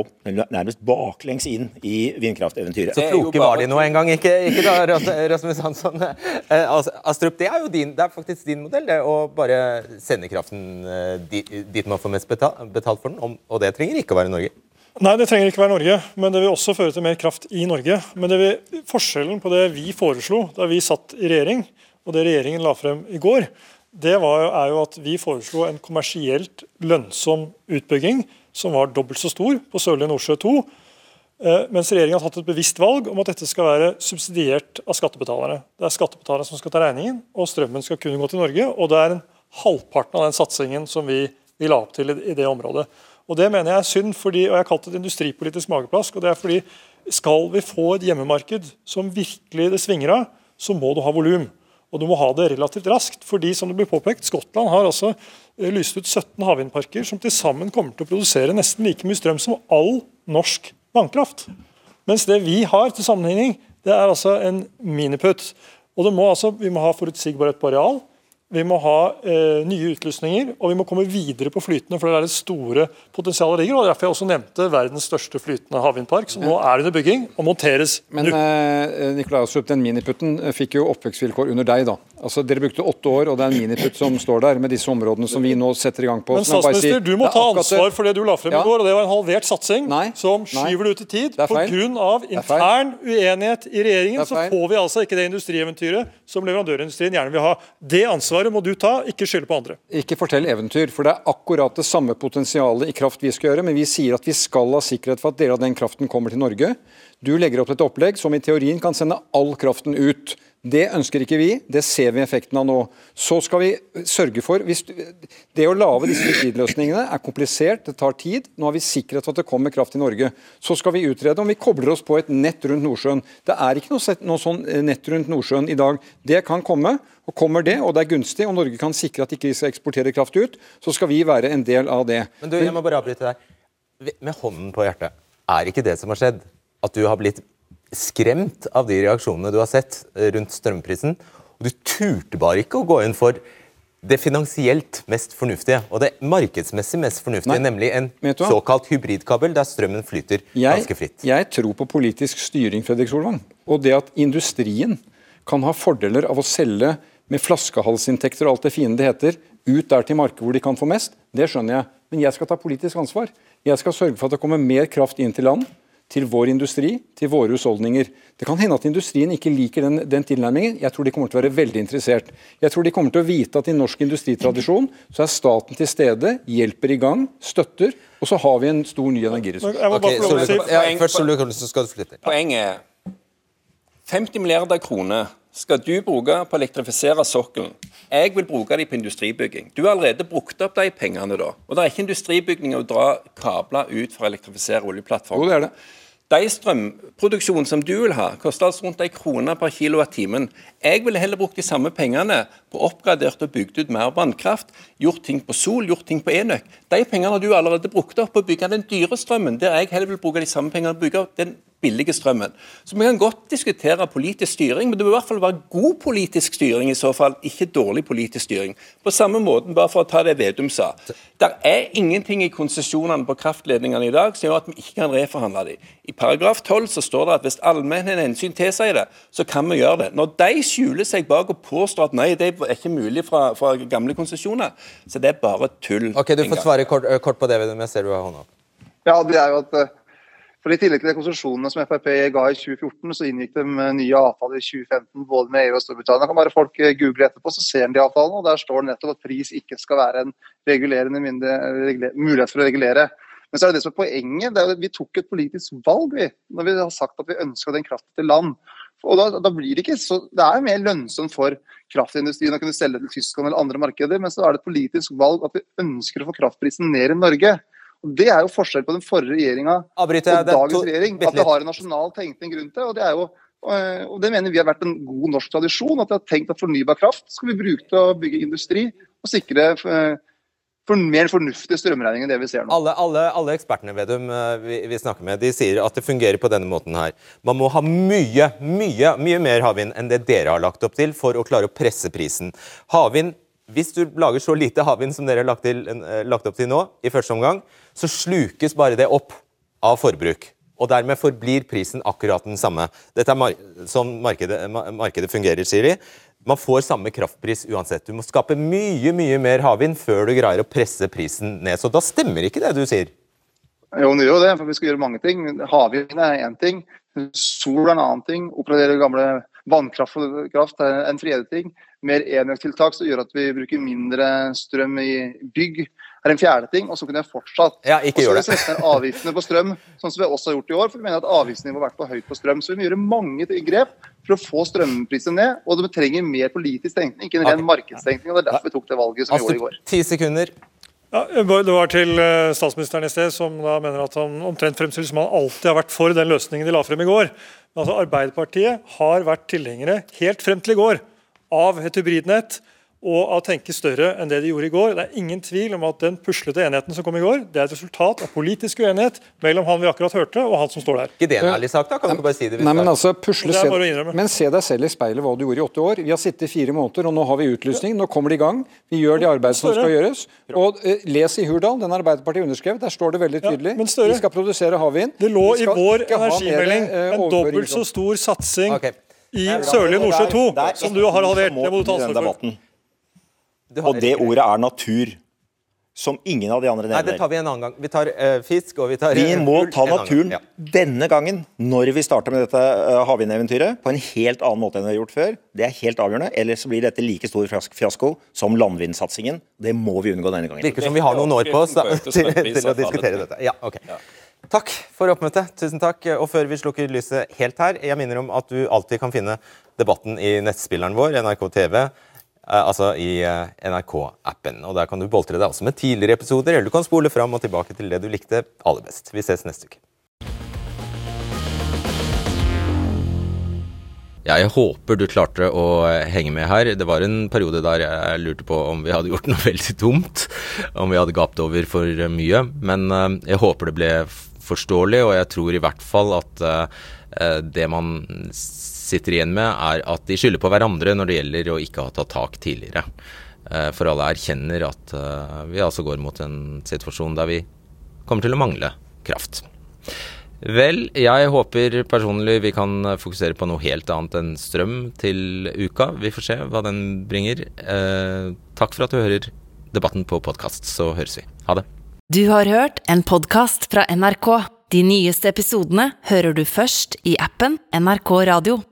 [SPEAKER 10] nærmest baklengs inn i vindkrafteventyret.
[SPEAKER 2] Så kloke var de nå en gang, ikke, ikke da, Rasmus Hansson? Eh, Astrup, det er jo din, det er faktisk din modell, det å bare sende kraften eh, dit, man får mest betalt, betalt for den, og det trenger ikke å være Norge.
[SPEAKER 9] Nei, det trenger ikke være Norge, men det vil også føre til mer kraft i Norge. Men vil, forskjellen på det vi foreslo da vi satt i regjering, og det regjeringen la frem i går, det var, er jo at vi foreslo en kommersielt lønnsom utbygging som var dobbelt så stor på Sørlige Nordsjø 2, eh, mens regjeringen har tatt et bevisst valg om at dette skal være subsidiert av skattebetalerne. Det er skattebetalerne som skal ta regningen, og strømmen skal kunne gå til Norge. Og det er en halvparten av den satsingen som vi, vi la opp til i, i det området. Og Det mener jeg er synd, fordi, og jeg har kalt det et industripolitisk mageplask. og det er fordi Skal vi få et hjemmemarked som virkelig det svinger av, så må du ha volum. Og du må ha det relativt raskt. fordi som det blir påpekt, Skottland har altså eh, lyst ut 17 havvindparker som til sammen kommer til å produsere nesten like mye strøm som all norsk vannkraft. Mens det vi har til sammenligning, det er altså en miniputt. Og det må altså, Vi må ha forutsigbarhet på areal. Vi må ha eh, nye utlysninger, og vi må komme videre på flytende. for Det er det store potensialet ligger, og Derfor jeg også nevnte verdens største flytende havvindpark, som nå er under bygging og monteres
[SPEAKER 6] Men
[SPEAKER 9] nå.
[SPEAKER 6] eh, Nikolai Astrup, den miniputten eh, fikk jo oppvekstvilkår under deg. da. Altså, Dere brukte åtte år, og det er en miniputt som står der med disse områdene som vi nå setter i gang på.
[SPEAKER 9] Men statsminister,
[SPEAKER 6] sier,
[SPEAKER 9] du må ta ansvar for det du la frem
[SPEAKER 6] Ja.
[SPEAKER 9] i går, og det var en halvert satsing
[SPEAKER 6] Nei,
[SPEAKER 9] som skyver det ut i tid. Pga.
[SPEAKER 6] Er
[SPEAKER 9] intern uenighet i regjeringen
[SPEAKER 6] er
[SPEAKER 9] så får vi altså ikke det industrieventyret som leverandørindustrien gjerne vil ha. Det ansvaret må du ta, ikke skylde på andre.
[SPEAKER 6] Ikke fortell eventyr, for det er akkurat det samme potensialet i kraft vi skal gjøre, men vi sier at vi skal ha sikkerhet for at deler av den kraften kommer til Norge. Du legger opp et opplegg som i teorien kan sende all kraften ut. Det ønsker ikke vi, det ser vi effekten av nå. Så skal vi sørge for hvis, Det å lage disse likvidløsningene er komplisert, det tar tid. Nå har vi sikkerhet for at det kommer kraft i Norge. Så skal vi utrede om vi kobler oss på et nett rundt Nordsjøen. Det er ikke noe, noe sånn eh, nett rundt Nordsjøen i dag. Det kan komme. Og kommer det, og det er gunstig, og Norge kan sikre at ikke vi skal eksportere kraft ut, så skal vi være en del av det.
[SPEAKER 2] Men du, jeg må bare avbryte deg. Med hånden på hjertet, er ikke det som har skjedd, at du har blitt skremt av de reaksjonene du har sett eh, rundt strømprisen? Og du turte bare ikke å gå inn for det finansielt mest fornuftige, og det markedsmessig mest fornuftige,
[SPEAKER 6] Nei.
[SPEAKER 2] nemlig en såkalt hybridkabel der strømmen flyter
[SPEAKER 6] Jeg,
[SPEAKER 2] ganske fritt.
[SPEAKER 6] jeg tror på politisk styring, Fredrik Solvang. Og det at industrien kan ha fordeler av å selge med flaskehalsinntekter og alt det fine det heter, ut der til markedet hvor de kan få mest, det skjønner jeg. Men jeg skal ta politisk ansvar. Jeg skal sørge for at det kommer mer kraft inn til land, til vår industri, til våre husholdninger. Det kan hende at industrien ikke liker den, den tilnærmingen. Jeg tror de kommer til å være veldig interessert. Jeg tror de kommer til å vite at i norsk industritradisjon så er staten til stede, hjelper i gang, støtter, og så har vi en stor ny energiressurs.
[SPEAKER 9] Jeg må bare få å si
[SPEAKER 2] ja, først så skal du flytte.
[SPEAKER 7] Poenget 50 milliarder kroner skal du bruke på å elektrifisere sokkelen. Jeg vil bruke dem på industribygging. Du har allerede brukt opp de pengene da. Og det er ikke industribygning å dra kabler ut for å elektrifisere oljeplattformen.
[SPEAKER 6] Jo, det er det.
[SPEAKER 7] De strømproduksjonen som du vil ha, koster altså rundt en krone per kilowattimen. Jeg ville heller brukt de samme pengene på oppgradert og bygd ut mer vannkraft, gjort ting på sol, gjort ting på enøk. De pengene har du allerede brukt opp på å bygge den dyre strømmen, der jeg heller vil bruke de samme pengene på å bygge den billige strømmen. Så Vi kan godt diskutere politisk styring, men det må i hvert fall være god politisk styring i så fall, ikke dårlig politisk styring. På samme måten, bare for å ta det Vedum sa. Det er ingenting i konsesjonene på kraftledningene i dag som gjør at vi ikke kan reforhandle dem. I paragraf 12 så står det at hvis allmennheten hensyn tilsier det, så kan vi gjøre det. Når de skjuler seg bak og påstår at nei, det er ikke mulig fra, fra gamle konsesjoner, så det er bare tull.
[SPEAKER 2] Ok, Du får svare kort, kort på det, men Jeg ser du har hånda opp.
[SPEAKER 8] Ja, det er jo at eh, for I tillegg til de konsesjonene som Frp ga i 2014, så inngikk de nye avtaler i 2015 både med EU og Storbritannia. Kan bare folk eh, google etterpå, så ser de avtalen. avtalene. og Der står det nettopp at pris ikke skal være en regulerende mindre, reguler, mulighet for å regulere. Men så er det det som er poenget. Det er at vi tok et politisk valg vi, når vi har sagt at vi ønska den kraften til land. Og da, da, blir Det ikke så, det er jo mer lønnsomt for kraftindustrien å kunne selge til Tyskland eller andre markeder, men så er det et politisk valg at vi ønsker å få kraftprisen ned i Norge. Og Det er jo forskjell på den forrige regjeringa og dagens regjering. At det har en nasjonal tenkning rundt det. og det er jo og det mener vi har vært en god norsk tradisjon. At vi har tenkt at fornybar kraft skal vi bruke til å bygge industri og sikre for mer fornuftig strømregning enn det vi ser nå.
[SPEAKER 2] Alle, alle, alle ekspertene Vedum, vi, vi, snakker med, de sier at det fungerer på denne måten her. Man må ha mye, mye, mye mer havvind enn det dere har lagt opp til for å klare å presse prisen. Havvind hvis du lager så lite havvind som dere har lagt, til, lagt, opp til nå, i første omgang, så slukes bare det opp av forbruk. Og dermed forblir prisen akkurat den samme. Dette er mar sånn markedet, markedet fungerer, sier de. Man får samme kraftpris uansett. Du må skape mye mye mer havvind før du greier å presse prisen ned. Så da stemmer ikke det du sier?
[SPEAKER 8] Jo, det gjør jo det, for vi skal gjøre mange ting. Havvind er én ting. Sol er en annen ting. Oppgradere gamle vannkraft er en tredje ting mer enøktiltak som gjør at vi bruker mindre strøm i bygg, er en fjerde ting. Og så kunne jeg fortsatt
[SPEAKER 2] ja, ikke gjør det.
[SPEAKER 8] Og så sette ned avgiftene på strøm, sånn som vi også har gjort i år. For vi mener at avgiftsnivået har vært for høyt på strøm. Så vi må gjøre mange grep for å få strømprisen ned. Og det trenger mer politisk tenkning, ikke en ren markedstenkning. og Det er derfor vi tok det valget som vi gjorde i går.
[SPEAKER 2] Ti sekunder.
[SPEAKER 9] Ja, det var til eh, statsministeren i sted, som da mener at han omtrent fremstilles som han alltid har vært for den løsningen de la frem i går. Men altså Arbeiderpartiet har vært tilhengere helt frem til i går av et hybridnett og av å tenke større enn det de gjorde i går. Det er ingen tvil om at den puslete enigheten som kom i går, det er et resultat av politisk uenighet mellom han vi akkurat hørte, og han som står der.
[SPEAKER 2] Ikke det en ærlig sak, da? Kan du ikke bare si det?
[SPEAKER 6] Nei, men altså, pusle se, men se deg selv i speilet hva du gjorde i åtte år. Vi har sittet i fire måneder, og nå har vi utlysning. Nå kommer det i gang. Vi gjør de arbeidet som skal gjøres. Og uh, Les i Hurdal, den Arbeiderpartiet underskrevet, der står det veldig tydelig. Ja, vi skal produsere havvind.
[SPEAKER 9] Det lå i vår energimelding uh, en dobbelt så stor satsing okay i Sørlige Nordsjø 2, som du har halvert. Det må du ta ansvar for.
[SPEAKER 10] Og det ordet er natur. Som ingen av de andre nevner.
[SPEAKER 2] Nei, det tar vi en annen gang. Vi tar uh, fisk og vi tar
[SPEAKER 10] Vi må ta naturen ja. denne gangen, når vi starter med dette uh, havvindeventyret, på en helt annen måte enn vi har gjort før. Det er helt avgjørende. Ellers blir dette like stor fiasko som landvindsatsingen. Det må vi unngå denne gangen.
[SPEAKER 2] Virker som vi har noen år på oss da, til, til, å diskutere dette. Ja, ok. Takk for oppmøtet. Tusen takk. Og før vi slukker lyset helt her, jeg minner om at du alltid kan finne debatten i nettspilleren vår, NRK TV Eh, altså i eh, NRK-appen. Og Der kan du boltre deg også med tidligere episoder, eller du kan spole fram og tilbake til det du likte aller best. Vi ses neste uke.
[SPEAKER 12] Jeg håper du klarte å eh, henge med her. Det var en periode der jeg lurte på om vi hadde gjort noe veldig dumt. Om vi hadde gapt over for mye. Men jeg håper det ble forståelig, og jeg tror i hvert fall at det man sitter igjen med, er at de skylder på hverandre når det gjelder å ikke ha tatt tak tidligere. Eh, for alle erkjenner at eh, vi altså går mot en situasjon der vi kommer til å mangle kraft. Vel, jeg håper personlig vi kan fokusere på noe helt annet enn strøm til uka. Vi får se hva den bringer. Eh, takk for at du hører debatten på podkast, så høres vi. Ha det.
[SPEAKER 1] Du har hørt en podkast fra NRK. De nyeste episodene hører du først i appen NRK Radio.